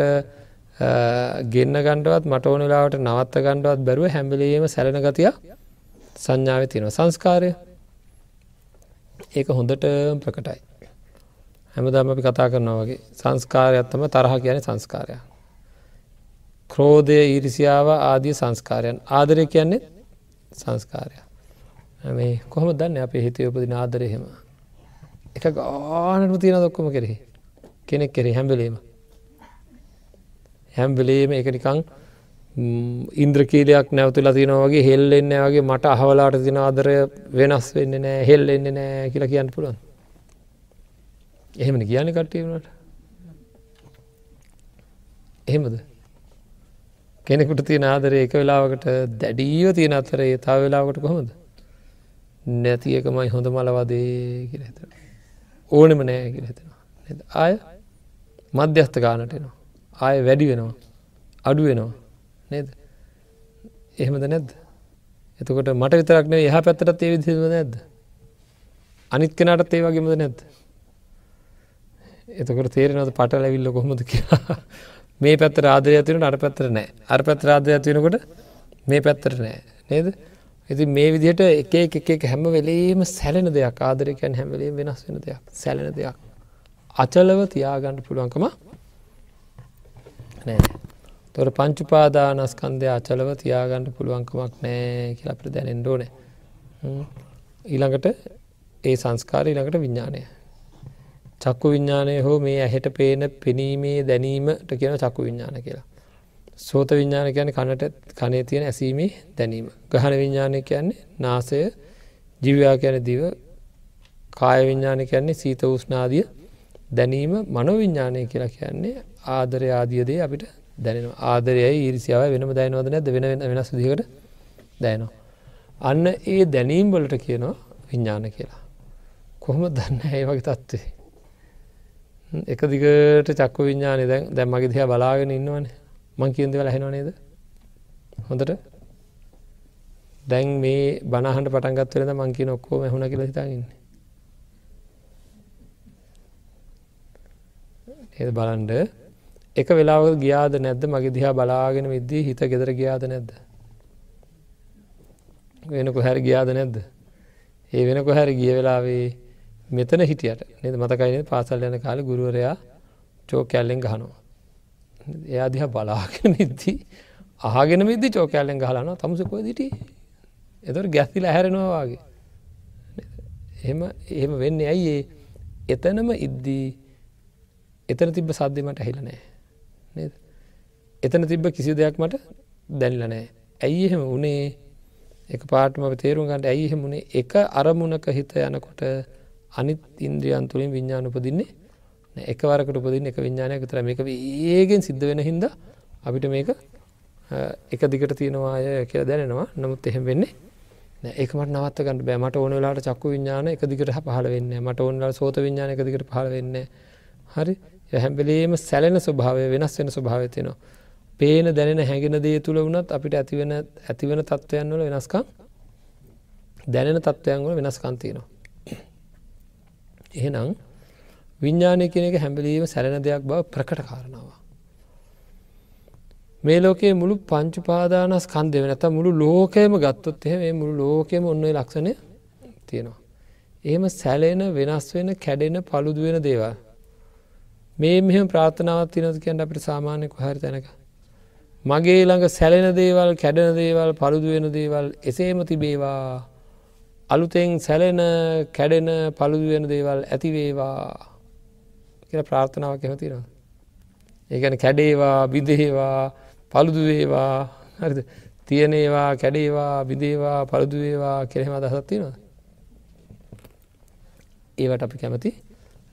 ගෙන්න්න ගණ්ඩුවත් මට ඕන වෙලාවට නවත්ත ගණ්ඩුවත් බැරුව හැම්බිලීම සැලන ගතිය සංඥාව තියෙන සංස්කාරය ඒක හොඳට ප්‍රකටයි. හැමදාම අපි කතා කරනවා වගේ සංස්කාරයත්තම තරහ කියන සංස්කාරය ක්‍රෝධය ඊරිසියාව ආදිය සංස්කාරයන්. ආදරය කියන්නේ සංස්කාරය මේ කොහොම දන්න අපේ හිතය උපදින ආදරයහෙම එක ගානටම තියෙන දොක්කොම කෙරෙහි? කෙනෙක් කෙරෙ හැම්බලීම. හැම්බලීම එක නිකං ඉන්ද්‍රකීලයක් නැවතුලා තින වගේ හෙල්ලෙන්න වගේ මට අහවලාට තින ආදරය වෙනස් වෙන්න නෑ හෙල්ලෙන්න නෑ කියලා කියන්න පුළුවන්. එහෙමන කියන කට්ටීමට එහෙමද? කෙනෙකුට තියෙන ආදරය එක වෙලාවකට දැඩීව තියෙන අතරේ තා වෙලාවට කොහොමද? නැති එකමයි හොඳ මලවදේ කියලෙතට ඕනෙම නෑ කියල හිතෙනවා. ආය? මධ්‍යස්ථ ගානටනවා ආය වැඩි වෙනවා. අඩු වෙනවා. නේද? එහෙමද නැද්ද? එතකොට මට විතරක්න එහ පැත්තට ඒ විදිම නැද්ද? අනිත් කෙනටත් ඒ වගේමද නැද්ද? එතකොට තේරෙනද පට ලැවිල්ල කොහොමද කියලා? මේ පැත්ත රාදය ඇතිවන අර පැත්තර නෑ. අර පැත් රාදය ඇතිවෙනකොට මේ පැත්තර නෑ. නේද? ඉති මේ විදිහට එක එක හැම වෙලේම සැලෙන දෙයක්. ආදරකයන් හැමලේ වෙනස් වෙන දෙයක්. සැලෙන දෙයක්. අචලව තියාගණ්ඩ පුළුවන්කම නෑ. තොර පංචුපාදානස්කන්දය අචලව තියාගණ්ඩ පුළුවන්කමක් නෑ කියලා අපට දැනෙන්ඩෝ නෑ ඊළඟට ඒ සංස්කාර ඊළඟට විඤ්ඥානය චක්කු විඤ්ඥානය හෝ මේ ඇහෙට පේන පෙනීමේ දැනීමට කියන චක්කු විඤ්ඥාන කියලා. සෝත විඤ්ඥාන කියන කනට කනේ තියෙන ඇසීමේ දැනීම. ගහන විඤ්ඥානය කියන්නේ නාසය ජිවයා කියන දිව. කාය විඤ්ඥානය කියන්නේ සීත උස්නාදිය දැනීම මනොවිඤ්ඥානය කියලා කියන්නේ ආදරය ආදියදේ අපිට දැනෙන ආදරයයි ඉරිසිාව වෙනම දැනවද නැද වෙන වෙනස් දිකට දැනවා. අන්න ඒ දැනීම් වලට කියනවා විඤ්ඥාන කියලා. කොහොම දන්න ඒ වගේ තත්ත්වේ. එක දිගට චක්ක විඤ්ඥානය දැන් දැම් මගේ දිහා බලාගෙන ඉන්නවන. මං කියන්ද වෙලා හෙනවා නේද? හොඳට? දැන් මේ බනහන්ට පටන්ගත් වෙලද මං කියන ඔක්කෝ හුණ කියල හිතාගන්න ඒ බලන්ඩ එක වෙලාවල් ගියාද නැද්ද? මගේ දිහා බලාගෙන විද්දී හිත ගෙදර ගියාද නැද්ද? වෙනකො හැර ගියාද නැද්ද? ඒ වෙනකො හැර ගිය වෙලාවේ මෙතන හිටියට නද? මතකයින පාසල් යන කාල ගුරුවරයා චෝකැල්ලෙන් ගහනවා. එයා දිහා බලාගෙන ඉද්දී ආගෙන විදදි චෝකැල්ලෙන් ගහලන තමුසකො දිටි එතර ගැස්තිල හැරෙනවාගේ එම එහෙම වෙන්න ඇයි එතනම ඉද්දී එතන තිබ්බ සද්ධමට ඇහිල නෑ නේද? එතන තිබ්බ කිසි දෙයක් මට දැනිල නෑ. ඇයි එහෙම උනේ එක පාටම තේරුම් ගන්නට ඇයි එහෙමුණේ එක අරමුණක හිත යනකොට අනිත් ඉන්ද්‍රියන් තුළින් විඤ්ඥාන උපදින්නේ එකවරකට උපදින් එක විඤ්ඥානය තර මේක ඒගෙන් සිද්ධ වෙන හින්ද අපිට මේක එක දිගට තියෙනවාය කියලා දැනෙනවා. නමුත් එහෙම වෙන්නේ ඒකමට නවත් ගන්න බෑමට ඕන වෙලාට චක්කු විඤ්ඥාන එක දිගට පහල වෙන්න මට ඔන්නල සෝත විඤ්ඥාන එක දිගට පහල වෙන්න හරි. හැම්බලේම සැලෙන ස්වභාවය වෙනස් වෙන ස්වභාවය තියෙනවා. පේන දැනෙන හැගෙන දේ තුළ වනත් අපිට ඇතිවෙන ඇතිවෙන තත්ත්වයන් වල වෙනස්කම් දැනෙන තත්ත්වයන් වල වෙනස්කන්තියනවා. එහෙනම් විඤ්ඥානය කියන එක හැම්බලීම සැලෙන දෙයක් බව ප්‍රකට කාරණවා. මේ ලෝකේ මුළු පංචුපාදානස් කන්දය නැත මුළු ලෝකයම ගත්තොත් එහෙම මුළු ලෝකයම ඔන්න ලක්ෂණය තියෙනවා. එහෙම සැලෙන වෙනස් වෙන කැඩෙන පළුදු වෙන දේවල්. මේ මෙහම ප්‍රාථනාවත් තිනද කියන්න අපිට සාමාන්‍ය කොහරි තැනක. මගේ ළඟ සැලෙන දේවල් කැඩෙන දේවල් පළුදු වෙන දේවල් එසේම තිබේවා. අලුතෙන් සැලෙන කැඩෙන පළුදු වෙන දේවල් ඇතිවේවා කියල ප්‍රාර්ථනාවක් එහතිනවා. ඒගැන කැඩේවා බිදේවා පළුදුවේවා හරිද තියනේවා කැඩේවා බිදේවා පළුදුවේවා කෙරෙම අදහත්තිනවා. ඒවට අපි කැමති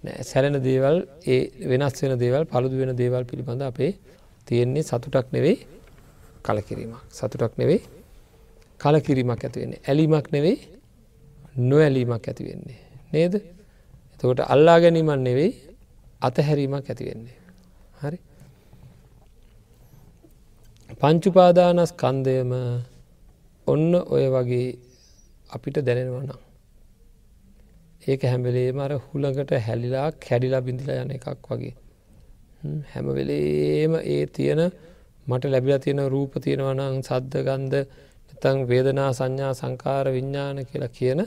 සැලෙන දේවල් ඒ වෙනස් වෙන දේවල් පළුදු වෙන දේවල් පිළිබඳ අපේ තියෙන්නේ සතුටක් නෙවෙයි කලකිරීමක්. සතුටක් නෙවෙයි කලකිරීමක් ඇතිවෙන්නේ ඇලිමක් නෙවෙයි නොඇලීමක් ඇතිවෙන්නේ නේද? එතකොට අල්ලා ගැනීමන් නෙවෙයි අතහැරීමක් ඇතිවෙන්නේ හරි? පංචුපාදානස් කන්දයම ඔන්න ඔය වගේ අපිට දැනෙනවනම් ඒක හැමවෙලේ මර හුළඟට හැලිලා කැඩිලා බිඳිලා යන එකක් වගේ. හැමවෙලේම ඒ තියෙන මට ලැබිල තියෙන රූප තියෙනවනං සද්ධ ගන්ධ තං වේදනා සංඥා සංකාර විඤ්ඥාන කියලා කියන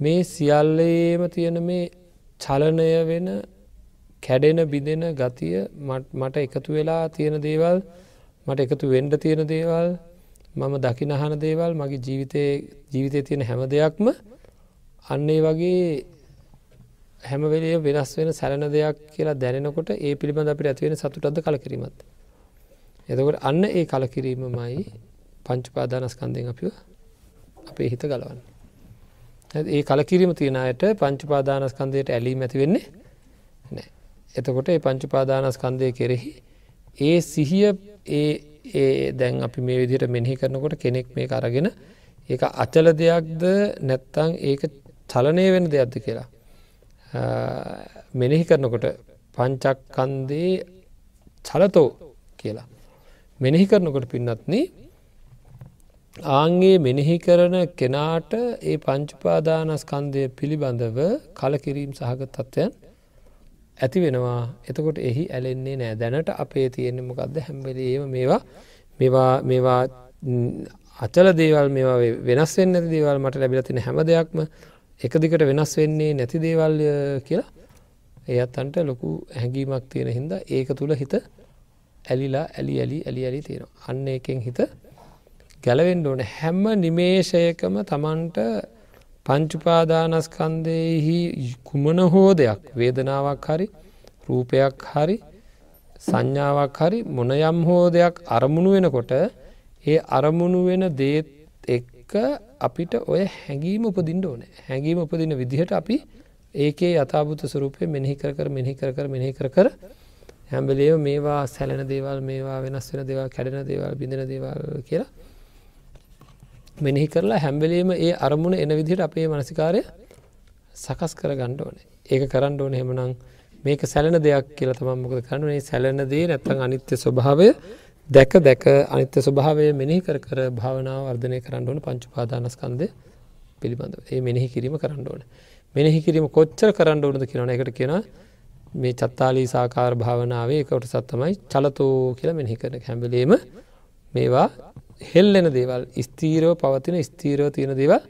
මේ සියල්ලේම තියෙන මේ චලනය වෙන කැඩෙන බිඳෙන ගතිය මට එකතු වෙලා තියෙන දේවල් මට එකතු වෙන්ඩ තියෙන දේවල් මම දකිනහන දේවල් මගේ ජීවිතය ජීවිතය තියෙන හැම දෙයක්ම අන්නේ වගේ හැමවෙලේ වෙනස් වෙන සැලන දෙයක් කියලා දැනෙනකොට ඒ පිළිබඳ අපිට ඇතිවෙන සතුටද කලකිරීමත්. එතකොට අන්න ඒ කලකිරීමමයි පංචුපාදානස්කන්දයෙන් අපිව අපේ හිත ගලවන්න. ඒ කලකිරීම තියෙනයට පංචුපාදානස්කන්දයට ඇලීම ඇති වෙන්නේ නෑ. එතකොට ඒ පංචුපාදානස්කන්දය කෙරෙහි ඒ සිහිය ඒ දැන් අපි මේ විදිහට මෙනෙහි කරනකොට කෙනෙක් මේ අරගෙන ඒ අචල දෙයක්ද නැත්තං ඒක චලනය වෙන දෙයක්ද කියලා. මෙනෙහි කරනකොට පංචක්කන්දේ චලතෝ කියලා. මෙනෙහි කරනකොට පින්නත්න ආන්ගේ මෙනෙහි කරන කෙනාට ඒ පංචුපාදානස්කන්දය පිළිබඳව කලකිරීම් සහග තත්ත්වයන් ඇති වෙනවා එතකොට එහි ඇලෙන්නේ නෑ දැනට අපේ තියෙන්නේ මොකක්ද හැම්බලේම මේවා මේවා මේවා අචල දේවල් මේවා වෙනස් වෙන්න ඇති දේවල් මට ලැබිල තින හැම දෙයක්ම එක දිකට වෙනස් වෙන්නේ නැති දේවල් කියලා. එයත් අන්ට ලොකු හැඟීමක් තියෙන හින්ද ඒක තුළ හිත ඇලිලා ඇලි ඇලි ඇලි ඇලි තියෙනවා. අන්න එකෙන් හිත ගැලවෙන්ඩ ඕන. හැම්ම නිමේෂයකම තමන්ට පංචුපාදානස්කන්දයෙහි කුමන හෝ දෙයක් වේදනාවක් හරි රූපයක් හරි සංඥාවක් හරි මොන යම් හෝ දෙයක් අරමුණු වෙනකොට ඒ අරමුණු වෙන දේත් එක්ක අපිට ඔය හැඟීම උපදින්න ඕන. හැඟීම උපදින විදිහට අපි ඒකේ යථභූත ස්වරූපය මෙනෙහි කර කර මෙහි කර කර මෙහි කර කර හැම්බලේ මේවා සැලෙන දේවල් මේවා වෙනස් වෙන දේවල් කැඩෙන දේවල් බිඳෙන දේවල් කියලා මෙනෙහි කරලා හැම්බලේම ඒ අරමුණ එන විදිහට අපේ මනසිකාරය සකස් කර ගණ්ඩ ඕනේ. ඒක කරන්න ඕන හෙමනං මේක සැලෙන දෙයක් කියලා තම මොකද කරනුනේ. සැලෙන දේ නැත්තං අනිත්‍ය ස්වභාවය දැක දැක අනිත්‍ය ස්වභාවය මෙනෙහි කර කර භාවනාව වර්ධනය කරන්න ඕන පංචුපාදානස්කන්දය පිළිබඳ ඒ මෙනෙහි කිරීම කරන්න ඕන. මෙනෙහි කිරීම කොච්චර කරන්න ඕනද කියනන එකට කියෙන මේ චත්තාලී සාකාර භාවනාවේ කොට සත්තමයි චලතෝ කියලා මෙහි කරන. හැඹලේම මේවා හෙල්ලෙන දේවල් ස්තීරෝ පවතින ස්තීරෝ තියෙන දේවල්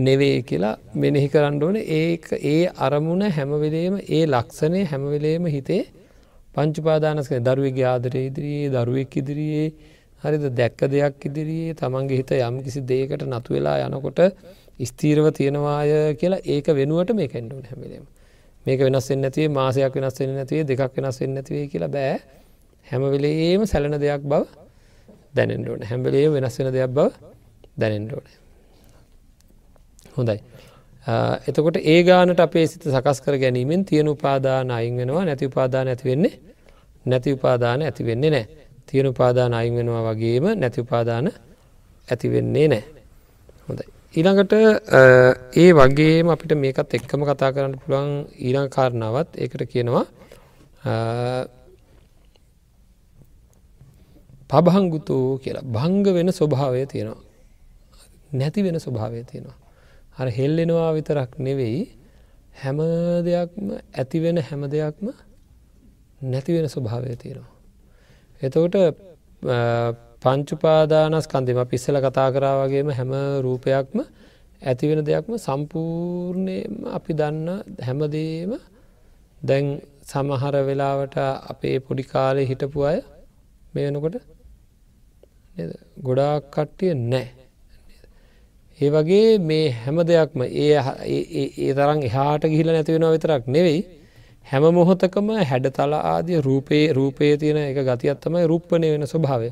නෙවේ කියලා මෙනෙහි කරන්න ඕන. ඒක ඒ අරමුණ හැමවෙලේම ඒ ලක්ෂණය හැමවෙලේම හිතේ පංචුපාදානස්ක දරුවගේ ආදරය ඉදිරියේ දරුවෙක් ඉදිරියේ හරිද? දැක්ක දෙයක් ඉදිරියේ තමන්ගේ හිත යම් කිසි දේකට නතු වෙලා යනකොට ස්තීරව තියෙනවාය කියලා ඒක වෙනුවට මේ කැන්ඩුවන හැමිලීම මේක වෙනස් නැතිේ මාසයක් වෙනස් වෙන නැතිවේ දෙකක් වෙනස් වෙන්න නැතිවේ කියලා බෑ. හැමවෙලේම සැලෙන දෙයක් බව දැනෙන්ඩෝන හැම්බලේ වෙනස් වෙන දෙයක් බව දැනෙන්ඩෝන හොඳයි. එතකොට ඒ ගානට අපේ සිත සකස් කර ගැනීමෙන් තියෙන උපාදාන අයින් වෙනවා නැති උපාදාන ඇති වෙන්නේ නැති උපාදාන ඇති වෙන්නේ නෑ තියෙන උපාදාන අයින් වෙනවා වගේම නැති උපාදාන ඇති වෙන්නේ නෑ හොඳයි. ඊළඟට ඒ වගේම අපිට මේකත් එක්කම කතා කරන්න පුළුවන් ඊළඟ කාරණාවත් ඒකට කියනවා පබහංගුතෝ කියලා. භංග වෙන ස්වභාවය තියෙනවා. නැති වෙන ස්වභාවය තියෙනවා. හර හෙල්ලෙනවා විතරක් නෙවෙයි හැම දෙයක්ම ඇතිවෙන හැම දෙයක්ම නැති වෙන ස්වභාවය තියෙනවා එතකොට පංචුපාදානස්කන්දෙම පිස්සල කතා කරා වගේම හැම රූපයක්ම ඇතිවෙන දෙයක්ම සම්පූර්ණයම අපි දන්න හැමදේම දැන් සමහර වෙලාවට අපේ පොඩි කාලය හිටපු අය මේ වෙනකොට ගොඩාක් කට්ටිය නෑ. ඒ වගේ මේ හැම දෙයක්ම ඒ ඒ තරම් එහාට ගිහිල නැතිවෙනවා විතරක් නෙවෙයි හැම මොහොතකම හැඩ තල ආදිය රූපයේ රූපයේ තියෙන එක ගතියත්තමයි රුප්පනය වෙන ස්වභාවය.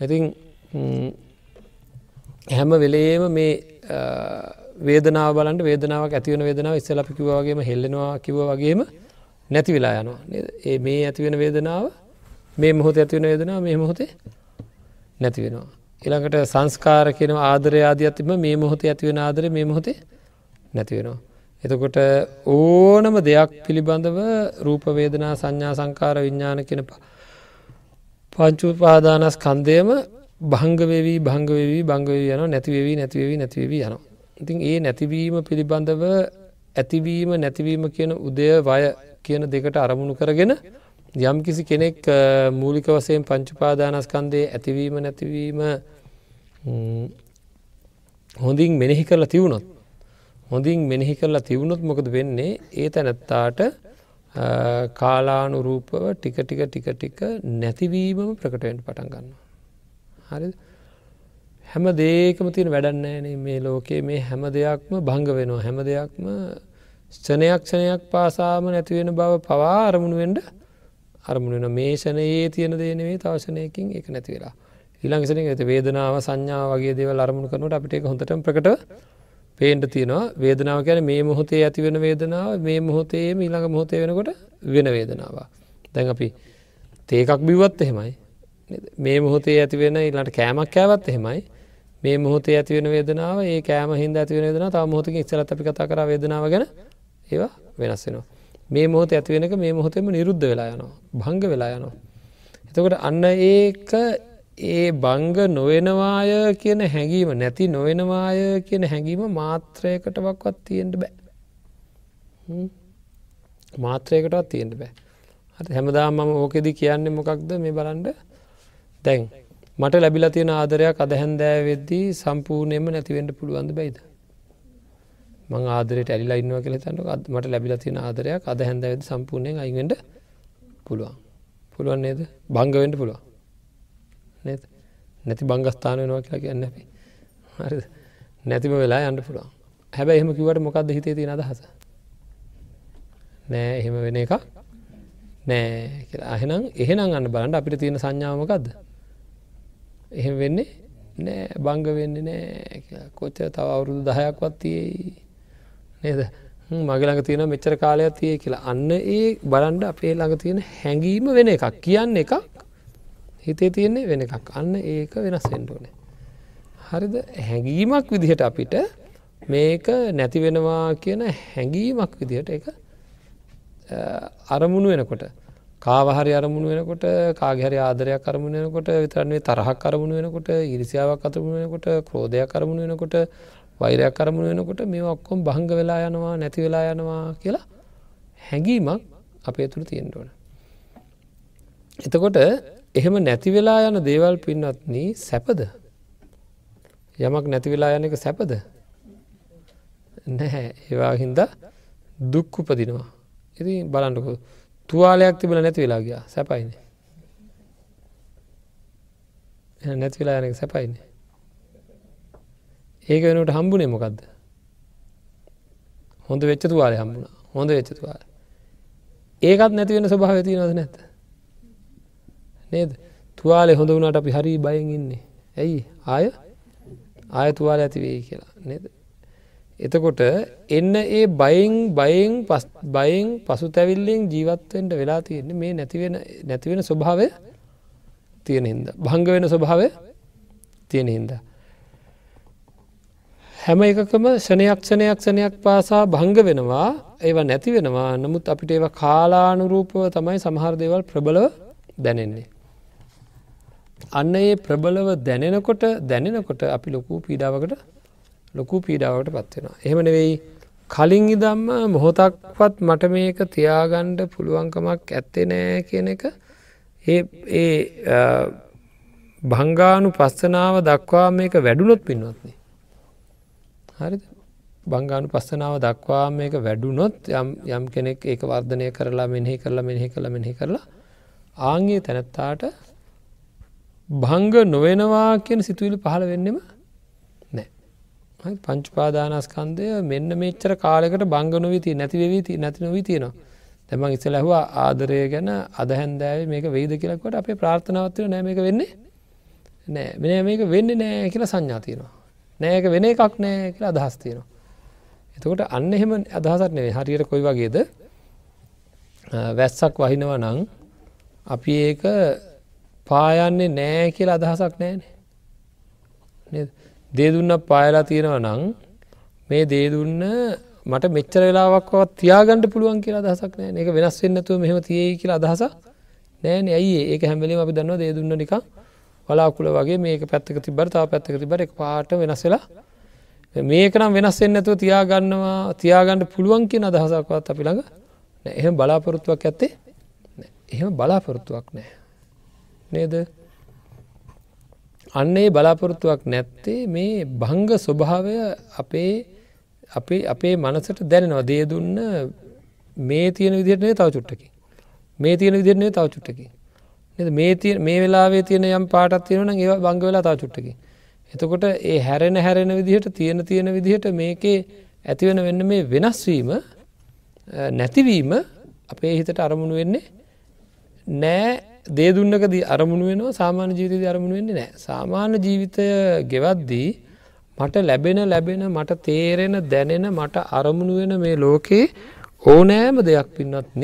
ඉතින් හැම වෙලේම මේ වේදනාව බලන්ට වේදනාවක් ඇතිවන වේදනාව ඉස්සල අපි කිවවාගේම හෙල්ලෙනවා කිව වගේම නැති වෙලා යනවා ඒ මේ ඇතිවෙන වේදනාව මේ මොහොත ඇතිවෙන වේදනාව මේ මොහොතේ නැති වෙනවා. එළඟට සංස්කාර කියන ආදරය ආදියත්තිම මේ මොහොත ඇතිවෙන ආදර මේ මොහොතේ නැති වෙනවා. එතකොට ඕනම දෙයක් පිළිබඳව රූපවේදනා සංඥා සංකාර විඤ්ඥාන කෙන පංචුපාදානස් කන්දයම භංගවෙවී භංගවෙවී භංගවී යන නැතිවෙවී නැතිවෙවී නැතිවී යනවා. ඉතින් ඒ නැතිවීම පිළිබඳව ඇතිවීම නැතිවීම කියන උදය වය කියන දෙකට අරමුණු කරගෙන යම් කිසි කෙනෙක් මූලික වසයෙන් පංචුපාදානස්කන්දේ ඇතිවීම නැතිවීම හොඳින් මෙනෙහි කරලා තිවුණොත් හොඳින් මෙනෙහි කරලා තිවුණොත් මොකද වෙන්නේ? ඒ තැනැත්තාට කාලානුරූපව ටික ටික ටික ටික නැතිවීමම ප්‍රකටවෙන්ට පටන් ගන්න. හරි හැම දේකම තියෙන වැඩන්නෑනේ මේ ලෝකයේ මේ හැම දෙයක්ම භංග වෙනවා. හැම දෙයක්ම ෂණයක් ෂණයක් පාසාම නැතිවෙන බව පවා අරමුණුවෙන්ට අරමුණෙන මේෂණයේ තියෙන දේනේ තවශනයකින් එක නැති වෙලා ඊළංසන ඇත වේදනාව සංඥා වගේ දේව අරමුණු කරනට අපිට එක හොඳට ප්‍රකට පේන්ට තියෙනවා වේදනාව කියන මේ මොහොතේ ඇති වෙන වේදනාව මේ මොහොතේ ඊළඟ මොහොතේ වෙනකොට වෙන වේදනාව. දැන් අපි තේකක් බිවත් එහෙමයි මේ මොහොතේ ඇතිවෙන ඉලට කෑමක් කෑවත් එහෙමයි මේ මොහොතේ ඇතිවෙන වේදනාව ඒ කෑම හිද ඇතිවෙන වෙදන තව මොහොතක ඉස්සලත් අපි කතා කර වේදනාව ගැන ඒවා වෙනස් වෙනවා. මේ මොහොත ඇතිවෙනක මේ මොහොතෙම නිරුද්ධ වෙලා යනවා භංග වෙලා යනවා. එතකොට අන්න ඒක ඒ බංග නොවෙනවාය කියන හැඟීම නැති නොවෙනවාය කියන හැඟීම මාත්‍රයකට වක්වත් තියෙන්ට බෑ මාත්‍රයකටවත් තියෙන්ට බෑ. හරි හැමදා මම ඕකෙදි කියන්නේ මොකක්ද මේ බලන්ඩ දැන් මට ලැබිලා තියෙන ආදරයක් අදහැන්දෑ වෙද්දී සම්පූර්ණයම නැතිවෙන්ට පුළුවන්ද බයිද? මං ආදරයට ඇලිලා ඉන්නවා කියල තන්නක මට ලැබිලා තියෙන ආදරයක්. අදහැන්ද වෙද සම්පූර්ණයෙන් අයිවෙන්ට පුළුවන්. පුළුවන් නේද? බංගවෙන්ට පුළුවන්. නැති බංගස්ථාන වෙනවා කියලා කියන්න අපි. හරි නැතිම වෙලා යන්න පුළුවන්. හැබැ එහෙම කිවට මොකක්ද හිතේ තියෙන අදහස? නෑ එහෙම වෙන එක නෑ අහෙනම් එහෙනම් අන්න බලන්ට අපිට තියෙන සංඥාවමකක්ද එහෙම වෙන්නේ නෑ බංග වෙන්නේ නෑ කොච්ච තව අවුරුදු දහයක්වත් තියෙයි. නේද? මගළඟ තියෙන මෙච්චර කාලයක් තිය කියලා. අන්න ඒ බලන්ඩ අපේ ළඟ තියෙන හැඟීම වෙන එකක්. කියන්න එකක් හිතේ තියෙන්නේ වෙන එකක්. අන්න ඒක වෙනස් වෙන්ඩෝනේ හරිද? හැඟීමක් විදිහට අපිට මේක නැති වෙනවා කියන හැඟීමක් විදිහට එක අරමුණු වෙනකොට කාවහරි අරමුණු වෙනකොට කාගහරි ආදරයක් කරමුණ වෙනකොට විතරන්නේ තරහක් කරමුණ වෙනකොට ඉරිසිාවක් අතරමුණ වෙනකොට ක්‍රෝධයක් කරමුණ වෙනකොට වෛරයක් කරමුණ වෙනකොට මේ ඔක්කොම් භංග වෙලා යනවා නැති වෙලා යනවා කියලා හැඟීමක් අපේ තුළ තියෙන්ටඕන. එතකොට එහෙම නැති වෙලා යන දේවල් පින්නත්න සැපද? යමක් නැති වෙලා යන එක සැපද? නැහැ. ඒවා හින්ද දුක් උපදිනවා. ඉති බලන්නකු. තුවාලයක් තිබල නැති වෙලා ගියා. සැපයින. නැති වෙලා යනක සැපයින්නේ ඒක වෙනට හම්බුනේ මොකක්ද හොඳ වෙච්ච තුවාලය හම්බුණ. හොඳ වෙච්ච තුවාල. ඒකත් නැතිවෙන ස්වභාව තියනවද නැත නේද? තුවාලෙ හොඳ වුණට අපි හරි බයෙන් ඉන්නේ. ඇයි? ආය? ආය තුවාල ඇතිවෙයි කියලා. නේද? එතකොට එන්න ඒ බයෙන් බයෙන් පස් බයෙන් පසු තැවිල්ලෙන් ජීවත්වෙන්ට වෙලා තියෙන්නේ මේ නැතිවෙන නැතිවෙන ස්වභාවය තියෙන හින්ද. භංග වෙන ස්වභාවය තියෙන හින්දා. හැම එකකම ෂණයක් ෂණයක් ෂණයක් පාසා භංග වෙනවා ඒව නැති වෙනවා නමුත් අපිට ඒව කාලානුරූපව තමයි සමහර දේවල් ප්‍රබලව දැනෙන්නේ. අන්න ඒ ප්‍රබලව දැනෙනකොට දැනෙනකොට අපි ලොකු පීඩාවකට ලොකු පීඩාවට පත්වෙනවා. එහෙම නෙවෙයි කලින් ඉදම්ම මොහොතක්වත් මට මේක තියාගණ්ඩ පුළුවන්කමක් ඇත්තේ නෑ කියන එක ඒ භංගානු පස්සනාව දක්වා මේක වැඩුණොත් පින්වත්න්නේ. හරිද? බංගානු පස්සනාව දක්වා මේක වැඩුනොත් යම් යම් කෙනෙක් ඒක වර්ධනය කරලා මෙනෙහි කරලා මෙහි කළ මෙහි කරලා ආංගේ තැනැත්තාට භංග නොවෙනවා කියන සිතුවිලි පහළ වෙන්නෙම නෑ. පංචුපාදානස්කන්දය මෙන්න මෙච්චර කාලෙකට බංග නොවිති නැතිවෙවී නැති නොවී තියෙනවා. දැමන් ඉස්සල ඇහවා ආදරය ගැන අදහැන්දෑව මේක වෙයිද කියලකට අපේ ප්‍රාර්ථනාවත්වය නෑ මේක වෙන්නේ නෑ. මෙන මේක වෙන්න නෑ කියලා සංඥාතියනවා නෑක වෙන එකක් නෑ කියලා අදහස් තියෙනවා. එතකොට අන්න එහෙම අදහසක් නෙවේ හරියට කොයි වගේද? වැස්සක් වහිනව නං අපි ඒක පායන්නේ නෑ කියලා අදහසක් නෑනේ. දේදුන්න පායලා තියෙනව නං මේ දේදුන්න මට මෙච්චර වෙලාවක්වත් තියාගන්නට පුළුවන් කියලා අදහසක් නෑ එක වෙනස් වෙන්නතුව මෙහම තියයි කියලා අදහසක් නෑන. ඇයි ඒක හැමලීම අපි දන්නවා දේදුන්න නිකා වලාකුල වගේ මේක පැත්තක තිබර තාව පැත්තක තිබර එක පාට වෙනස් වෙලා මේක නම් වෙනස් එන්නතුව තියාගන්නවා තියාගන්නට පුළුවන් කිය අදහසක්වත් අපි ළඟ එහෙම බලාපොරොත්තුවක් ඇත්තේ එහෙම බලාපොරොත්තුවක් නෑ නේද? අන්නේ බලාපොරොත්තුවක් නැත්තේ මේ භංග ස්වභාවය අපේ අපේ අපේ මනසට දැනෙනවා. දේ දුන්න මේ තියෙන විදිරනේ තව චුට්ටකි මේ තියෙන විදිරනේ තව චුට්ටකි මේ මේ වෙලාවේ තියෙන යම් පාටත් තියෙනන ඒ බංග වෙලා තා චුට්ටකි. එතකොට ඒ හැරෙන හැරෙන විදිහට තියෙන තියෙන විදිහට මේකේ ඇතිවෙන වෙන්න මේ වෙනස්වීම නැතිවීම අපේ හිතට අරමුණු වෙන්නේ නෑ. දේදුන්නකද අරමුණ වෙනවා සාමාන්‍ය ජීවිතද අරමුණ වෙන්නේ නෑ. සාමාන්‍ය ජීවිතය ගෙවද්දී මට ලැබෙන ලැබෙන මට තේරෙන දැනෙන මට අරමුණු වෙන මේ ලෝකයේ ඕනෑම දෙයක් පින්නත්න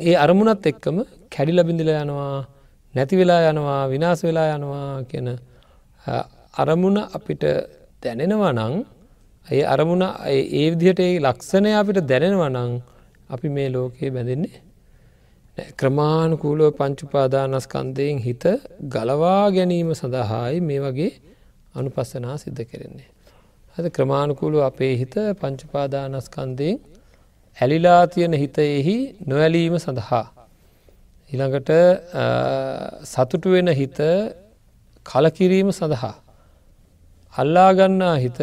ඒ අරමුණත් එක්කම කැඩි ලබිඳිල යනවා නැති වෙලා යනවා විනාස වෙලා යනවා කියන අරමුණ අපිට දැනෙනවා නං ඒ අරමුණ ඒ විදිහට ඒ ලක්ෂණය අපිට දැනෙනවා නං අපි මේ ලෝකයේ බැඳෙන්නේ ක්‍රමාණකූලෝ පංචුපාදානස්කන්දයෙන් හිත ගලවා ගැනීම සඳහායි මේ වගේ අනුපස්සනා සිද්ධ කෙරෙන්නේ. හද ක්‍රමාණකුළු අපේ හිත පංචුපාදානස්කන්දයෙන් ඇලිලා තියෙන හිතයෙහි නොවැලීම සඳහා. ඉළඟට සතුටු වෙන හිත කලකිරීම සඳහා. අල්ලාගන්නා හිත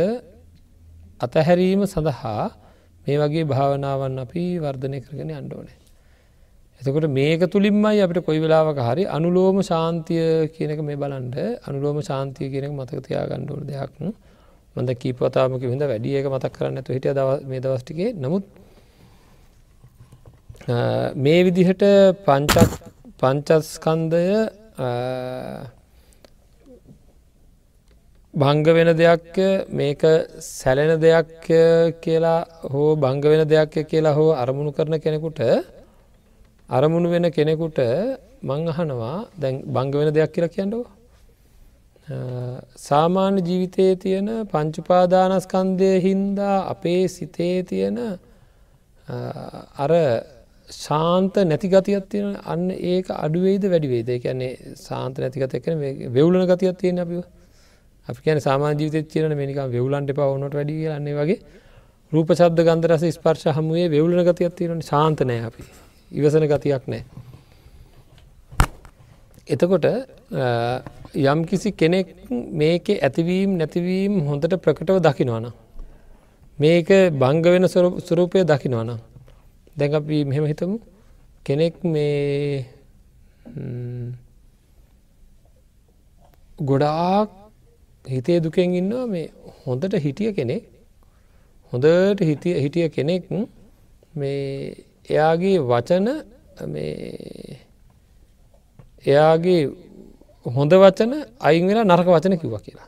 අතහැරීම සඳහා මේ වගේ භාවනාවන් අපි වර්ධනය කරගෙන අන්ඩෝනේ. එතකොට මේක තුළින්මයි අපිට කොයි වෙලාවක හරි අනුලෝම ශාන්තිය කියනක මේ බලන්ඩ අනුලෝම ශාන්තිය කියනක මතකතියා ගණ්ඩුවන දෙයක් මඳ කීපවතාමක හිද වැඩිය එක මතක් කරන්න ඇතු හිටිය දව මේ දවස්ටිකේ නමුත් මේ විදිහට පංචත් පංචස්කන්දය භංග වෙන දෙයක් මේක සැලෙන දෙයක් කියලා හෝ භංග වෙන දෙයක් කියලා හෝ අරමුණු කරන කෙනෙකුට අරමුණු වෙන කෙනෙකුට මං අහනවා දැන් බංග වෙන දෙයක් කියලා කියන්නව. සාමාන්‍ය ජීවිතයේ තියෙන පංචුපාදානස්කන්දය හින්දා අපේ සිතේ තියෙන අර ශාන්ත නැතිගතියක් තියෙන අන්න ඒක අඩුවේද වැඩිවේද කියන්නේ සාන්ත නැතිගත එකන වෙවුලන ගතියක් තියෙන අපිව අපි කියන සාමාන ජීවිත කියන මේනික වෙවුලන්ට පවනට වැඩි කියලන්නේ වගේ රූප ශබ්ද ගන්දරස ස්පර්ශ හමුවේ වෙවුලන ගතියක් තියෙන ශාන්තනය අපි ඉවසන ගතියක් නෑ. එතකොට යම් කිසි කෙනෙක් මේක ඇතිවීම් නැතිවීම් හොඳට ප්‍රකටව දකිනවන. මේක බංග වෙන සුරූපය දකිනවන. දැන් අපි මෙහෙම හිතමු. කෙනෙක් මේ ගොඩාක් හිතේ දුකෙන් ඉන්නවා මේ හොඳට හිටිය කෙනෙක්. හොඳට හිටිය හිටිය කෙනෙක් මේ එයාගේ වචන එයාගේ හොඳ වචන අයින් වෙලා නරක වචන කිව්ව කියලා.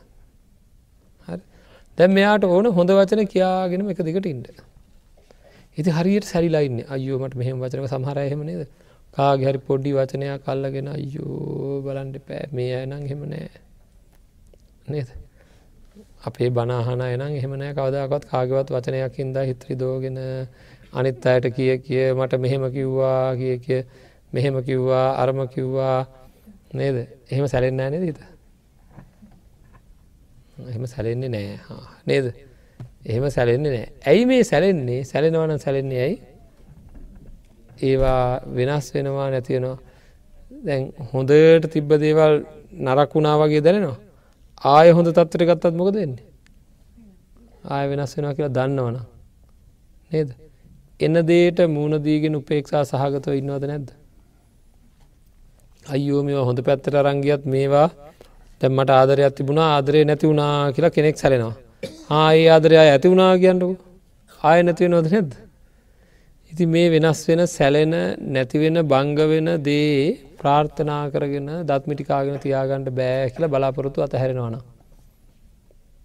දැම් මෙයාට ඕන හොඳ වචන කියාගෙනම එක දිගට ඉන්ඩ ඉති හරියට සැරිලායින්න අයෝමට මෙහෙම වචනක සමහරයහෙම නේද? කාගේ හරි පොඩ්ඩි වචනයක් කල්ලගෙන අයෝ බලන්ඩ පෑ මේ අයනං හෙමනෑ නේද? අපේ බනාහන එනම් එහෙමනෑ කවදකත් කාගවත් වචනයක් ඉදා හිත්‍රි දෝගෙන අනිත් අයට කිය කිය මට මෙහෙම කිව්වා කිය කිය. මෙහෙම කිව්වා අරම කිව්වා. නේද? එහෙම සැලෙන් ෑ නේද හිත එහෙම සැලෙන්නේ නෑ. නේද? එහෙම සැලෙන්නේ නෑ. ඇයි මේ සැලෙන්නේ? සැලෙනවන සැලෙන්නේ ඇයි? ඒවා වෙනස් වෙනවා නැතිවෙනවා දැන් හොඳට තිබ්බ දේවල් නරක් වුණා වගේ දැනෙනවා. ආය හොඳ තත්වට ගත්තත් මොක දෙන්නේ ආය වෙනස් වෙනවා කියලා දන්නවන නේද? එන දේට මූුණදීගෙන උපේක්ෂා සහගතව ඉන්නවද නැද්ද. අයෝ මේ හොඳ පැත්තට අරංගියත් මේවා තැම්මට ආදරයක් තිබුණා ආදරය නැති වුණා කියලා කෙනෙක් සැලෙනවා. ආයේ ආදරයා ඇති වුණා කියන්නකු ආය නැතිව නොද නැද්ද. ඉති මේ වෙනස් වෙන සැලෙන නැතිවෙන බංග වෙන දේ ප්‍රාර්ථනා කරගෙන දත්මිටිකාගෙන තියාගන්නට බෑ කියල බලාපොරොත්තු අතහැරෙනවානා.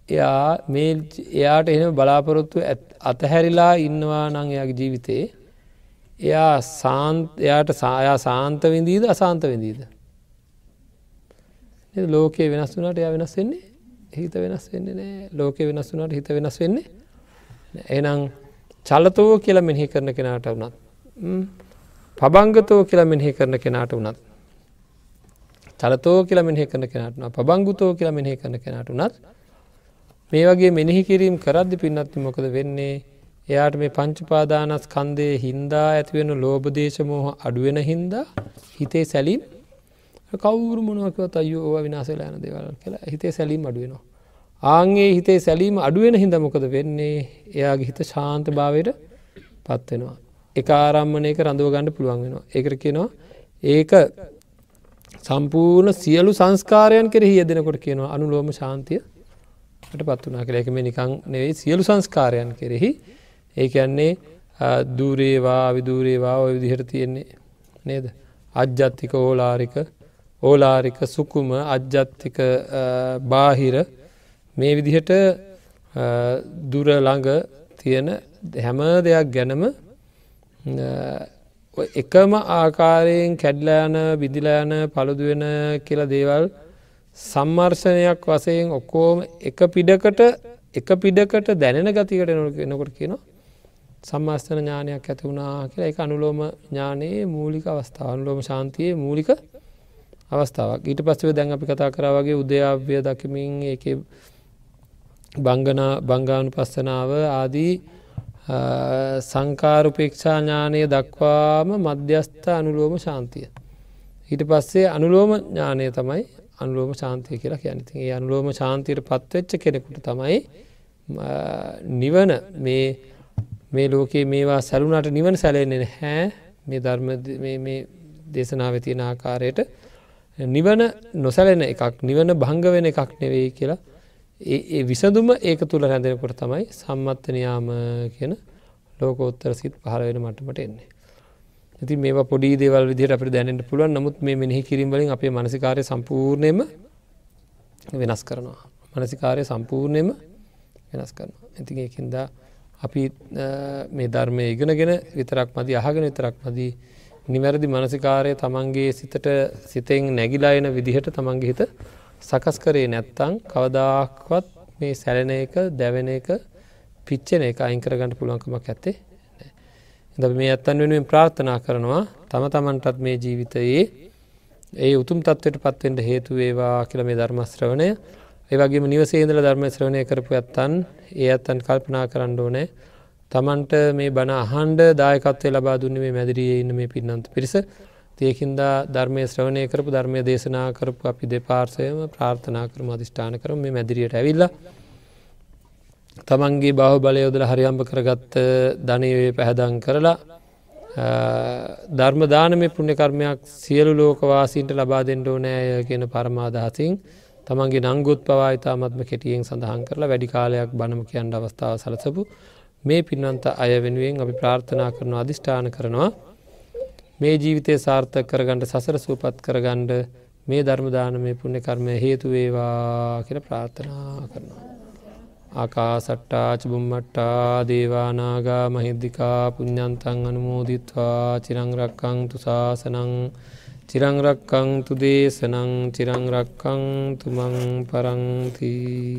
එයා මේ එයාට එහෙම බලාපොරොත්තු අතහැරිලා ඉන්නවා නං එයාගේ ජීවිතේ එයා එයාට සායා සාන්ත විඳීද අසාන්ත විඳීද ලෝකයේ වෙනස් වුනට එයා වෙනස් වෙන්නේ හිත වෙනස් වෙන්නේ නෑ. ලෝකය වෙනස් වුනට හිත වෙනස් වෙන්නේ එනම් චලතෝ කියලා මෙහි කරන කෙනාට වුනත් පබංගතෝ කියලා මෙහි කරන කෙනාට වුනත් චලතෝ කියලා මෙහි කරන කෙනටන පබංගුතෝ කියලා මෙහි කරන කෙනට වනත් මේ වගේ මෙනෙහි කිරීම් කරද්දි පින්නත්ති මොකද වෙන්නේ? එයාට මේ පංචපාදානස් කන්දය හින්දා ඇතිවෙන ලෝබදේශමෝහ අඩුවෙන හින්දා හිතේ සැලීම් කවුරු මොනුවකවත් අයෝ ඕව විනාසල යන දෙවල් කියලා හිතේ සැලීම් අඩුවෙනවා. ආන්ගේ හිතේ සැලීම අඩුවෙන හිද මොකද වෙන්නේ එයාගේ හිත ශාන්ත භාවයට පත්වෙනවා. එක ආරම්මණයක රඳව ගණඩ පුළුවන් වෙනවා. ඒකර කියනවා ඒක සම්පූර්ණ සියලු සංස්කාරයන් කෙරෙහි යෙදෙනකොට කියනවා අනුලෝම ශාන්තිය පත් වනා කළ එකම නිකං නෙවෙයි සියලු සංස්කාරයන් කෙරෙහි ඒකන්නේ දූරේවා විදූරේවා ඔය විදිහට තියෙන්නේ නේද අජ්ජත්තික ඕලාරික ඕලාරික සුකුම අජ්ජත්තික බාහිර මේ විදිහට දුර ළඟ තියෙන හැම දෙයක් ගැනම එකම ආකාරයෙන් කැඩ්ලයන විදිලයන පළුදුවෙන කියල දේවල් සම්මර්ශනයක් වසයෙන් ඔක්කෝම එක පිඩකට එක පිඩකට දැනෙන ගතිකට නොකොට කියනවා සම්මස්ථන ඥානයක් ඇති වුණා කියලා. එක අනුලෝම ඥානයේ මූලික අවස්ථාව. අනුලෝම ශාන්තියේ මූලික අවස්ථාවක්. ඊට පස්සව දැන් අපි කතා කරා වගේ උදයාව්‍ය දකිමින් ඒක බංගනා බංගානු පස්සනාව ආදී සංකාරුපේක්ෂා ඥානය දක්වාම මධ්‍යස්ථ අනුලෝම ශාන්තිය. ඊට පස්සේ අනුලෝම ඥානය තමයි අනුලෝම ශාන්තිය කියලා කියනති ඒ අනුලෝම ශාන්තියට පත්වෙච්ච කෙනෙකුට තමයි නිවන. මේ මේ ලෝකයේ මේවා සැලුනට නිවන සැලෙන්නේ හැ මේ ධර්ම දේශනාව තියෙන ආකාරයට නිවන නොසැලෙන එකක් නිවන භංග වෙන එකක් නෙවෙයි කියලා ඒ විසඳුම ඒක තුළ රැඳෙනකොට තමයි සම්මත්තනයාම කියන ලෝකෝත්තර සිත් පහළ වෙන මටමට එන්නේ. ඉති මේ පොඩි දේවල් විදිහට අපට දැනට පුළුවන් නමුත් මේ මෙහි කිරීමලින් අපේ මනසිකාරය සම්පූර්ණයම වෙනස් කරනවා. මනසිකාරය සම්පූර්ණයම වෙනස් කරනවා. ඉතින් ඒකින්දා අපි මේ ධර්මය ඉගෙනගෙන විතරක් මදි අහගෙන විතරක් මදී නිවැරදි මනසිකාරය තමන්ගේ සිතට සිතෙන් නැගිලායන විදිහට තමන්ගේ හිත සකස් කරේ නැත්තං කවදාක්වත් මේ සැලෙන එක දැවෙන එක පිච්චෙන එක අයිංකරගන්නට පුළුවන්කමක් ඇත්තේ ද මේ ඇත්තන් වෙනුවෙන් ප්‍රාර්ථනා කරනවා තම තමන්ටත් මේ ජීවිතයේ ඒ උතුම් තත්වට පත්වෙන්ට හේතු වේවා කියල මේ ධර්මශ්‍රවණය ඒවගේම නිවසේදල ධර්ම ශ්‍රවණය කරපු ඇත්තන් ඒ අත්තන් කල්පනා කරන්න ඕනෑ. තමන්ට මේ බණ අහන්ඩ දායකත්වය ලබා දුන්න මේ මැදිරියේ ඉන්න මේ පින්නන්ත පිරිස. තියකින්දා ධර්මය ශ්‍රවණය කරපු ධර්මය දේශනා කරපු අපි දෙපාර්සයම ප්‍රාර්ථනා කරම අධිෂ්ඨාන කරම මේ මැදිරියට ඇවිල්ල. තමන්ගේ බහ බලයෝදල හරියම්භ කරගත්ත ධනයවේ පැහැදං කරලා ධර්මදානම පුුණ්‍ය කර්මයක් සියලු ලෝකවාසීන්ට ලබා දෙෙන්ඩ ඕනෑය කියන පරමාදහසින් තමන්ගේ නංගුත් පවා ඉතාමත්ම කෙටියෙන් සඳහන් කරලා වැඩි කාලයක් බණම කියන්න අවස්ථාව සලසපු මේ පින්වන්ත අය වෙනුවෙන් අපි ප්‍රාර්ථනා කරන අධිෂ්ඨාන කරනවා මේ ජීවිතය සාර්ථක කරගන්නට සසර සූපත් කරගණ්ඩ මේ ධර්මදාන මේ පුුණ්‍ය කර්මය හේතුවේවා කියල ප්‍රාර්ථනා කරනවා. ආකා සට්ටාච බුම්මට්ටා දේවානාගා මහිද්දිකා පුඤ්ඥන්තන් අනුමෝදිත්වා චිරංරක්කං තුසාසනං චිරංරක්කං තුදේශනං චිරංරක්කං තුමං පරංතිී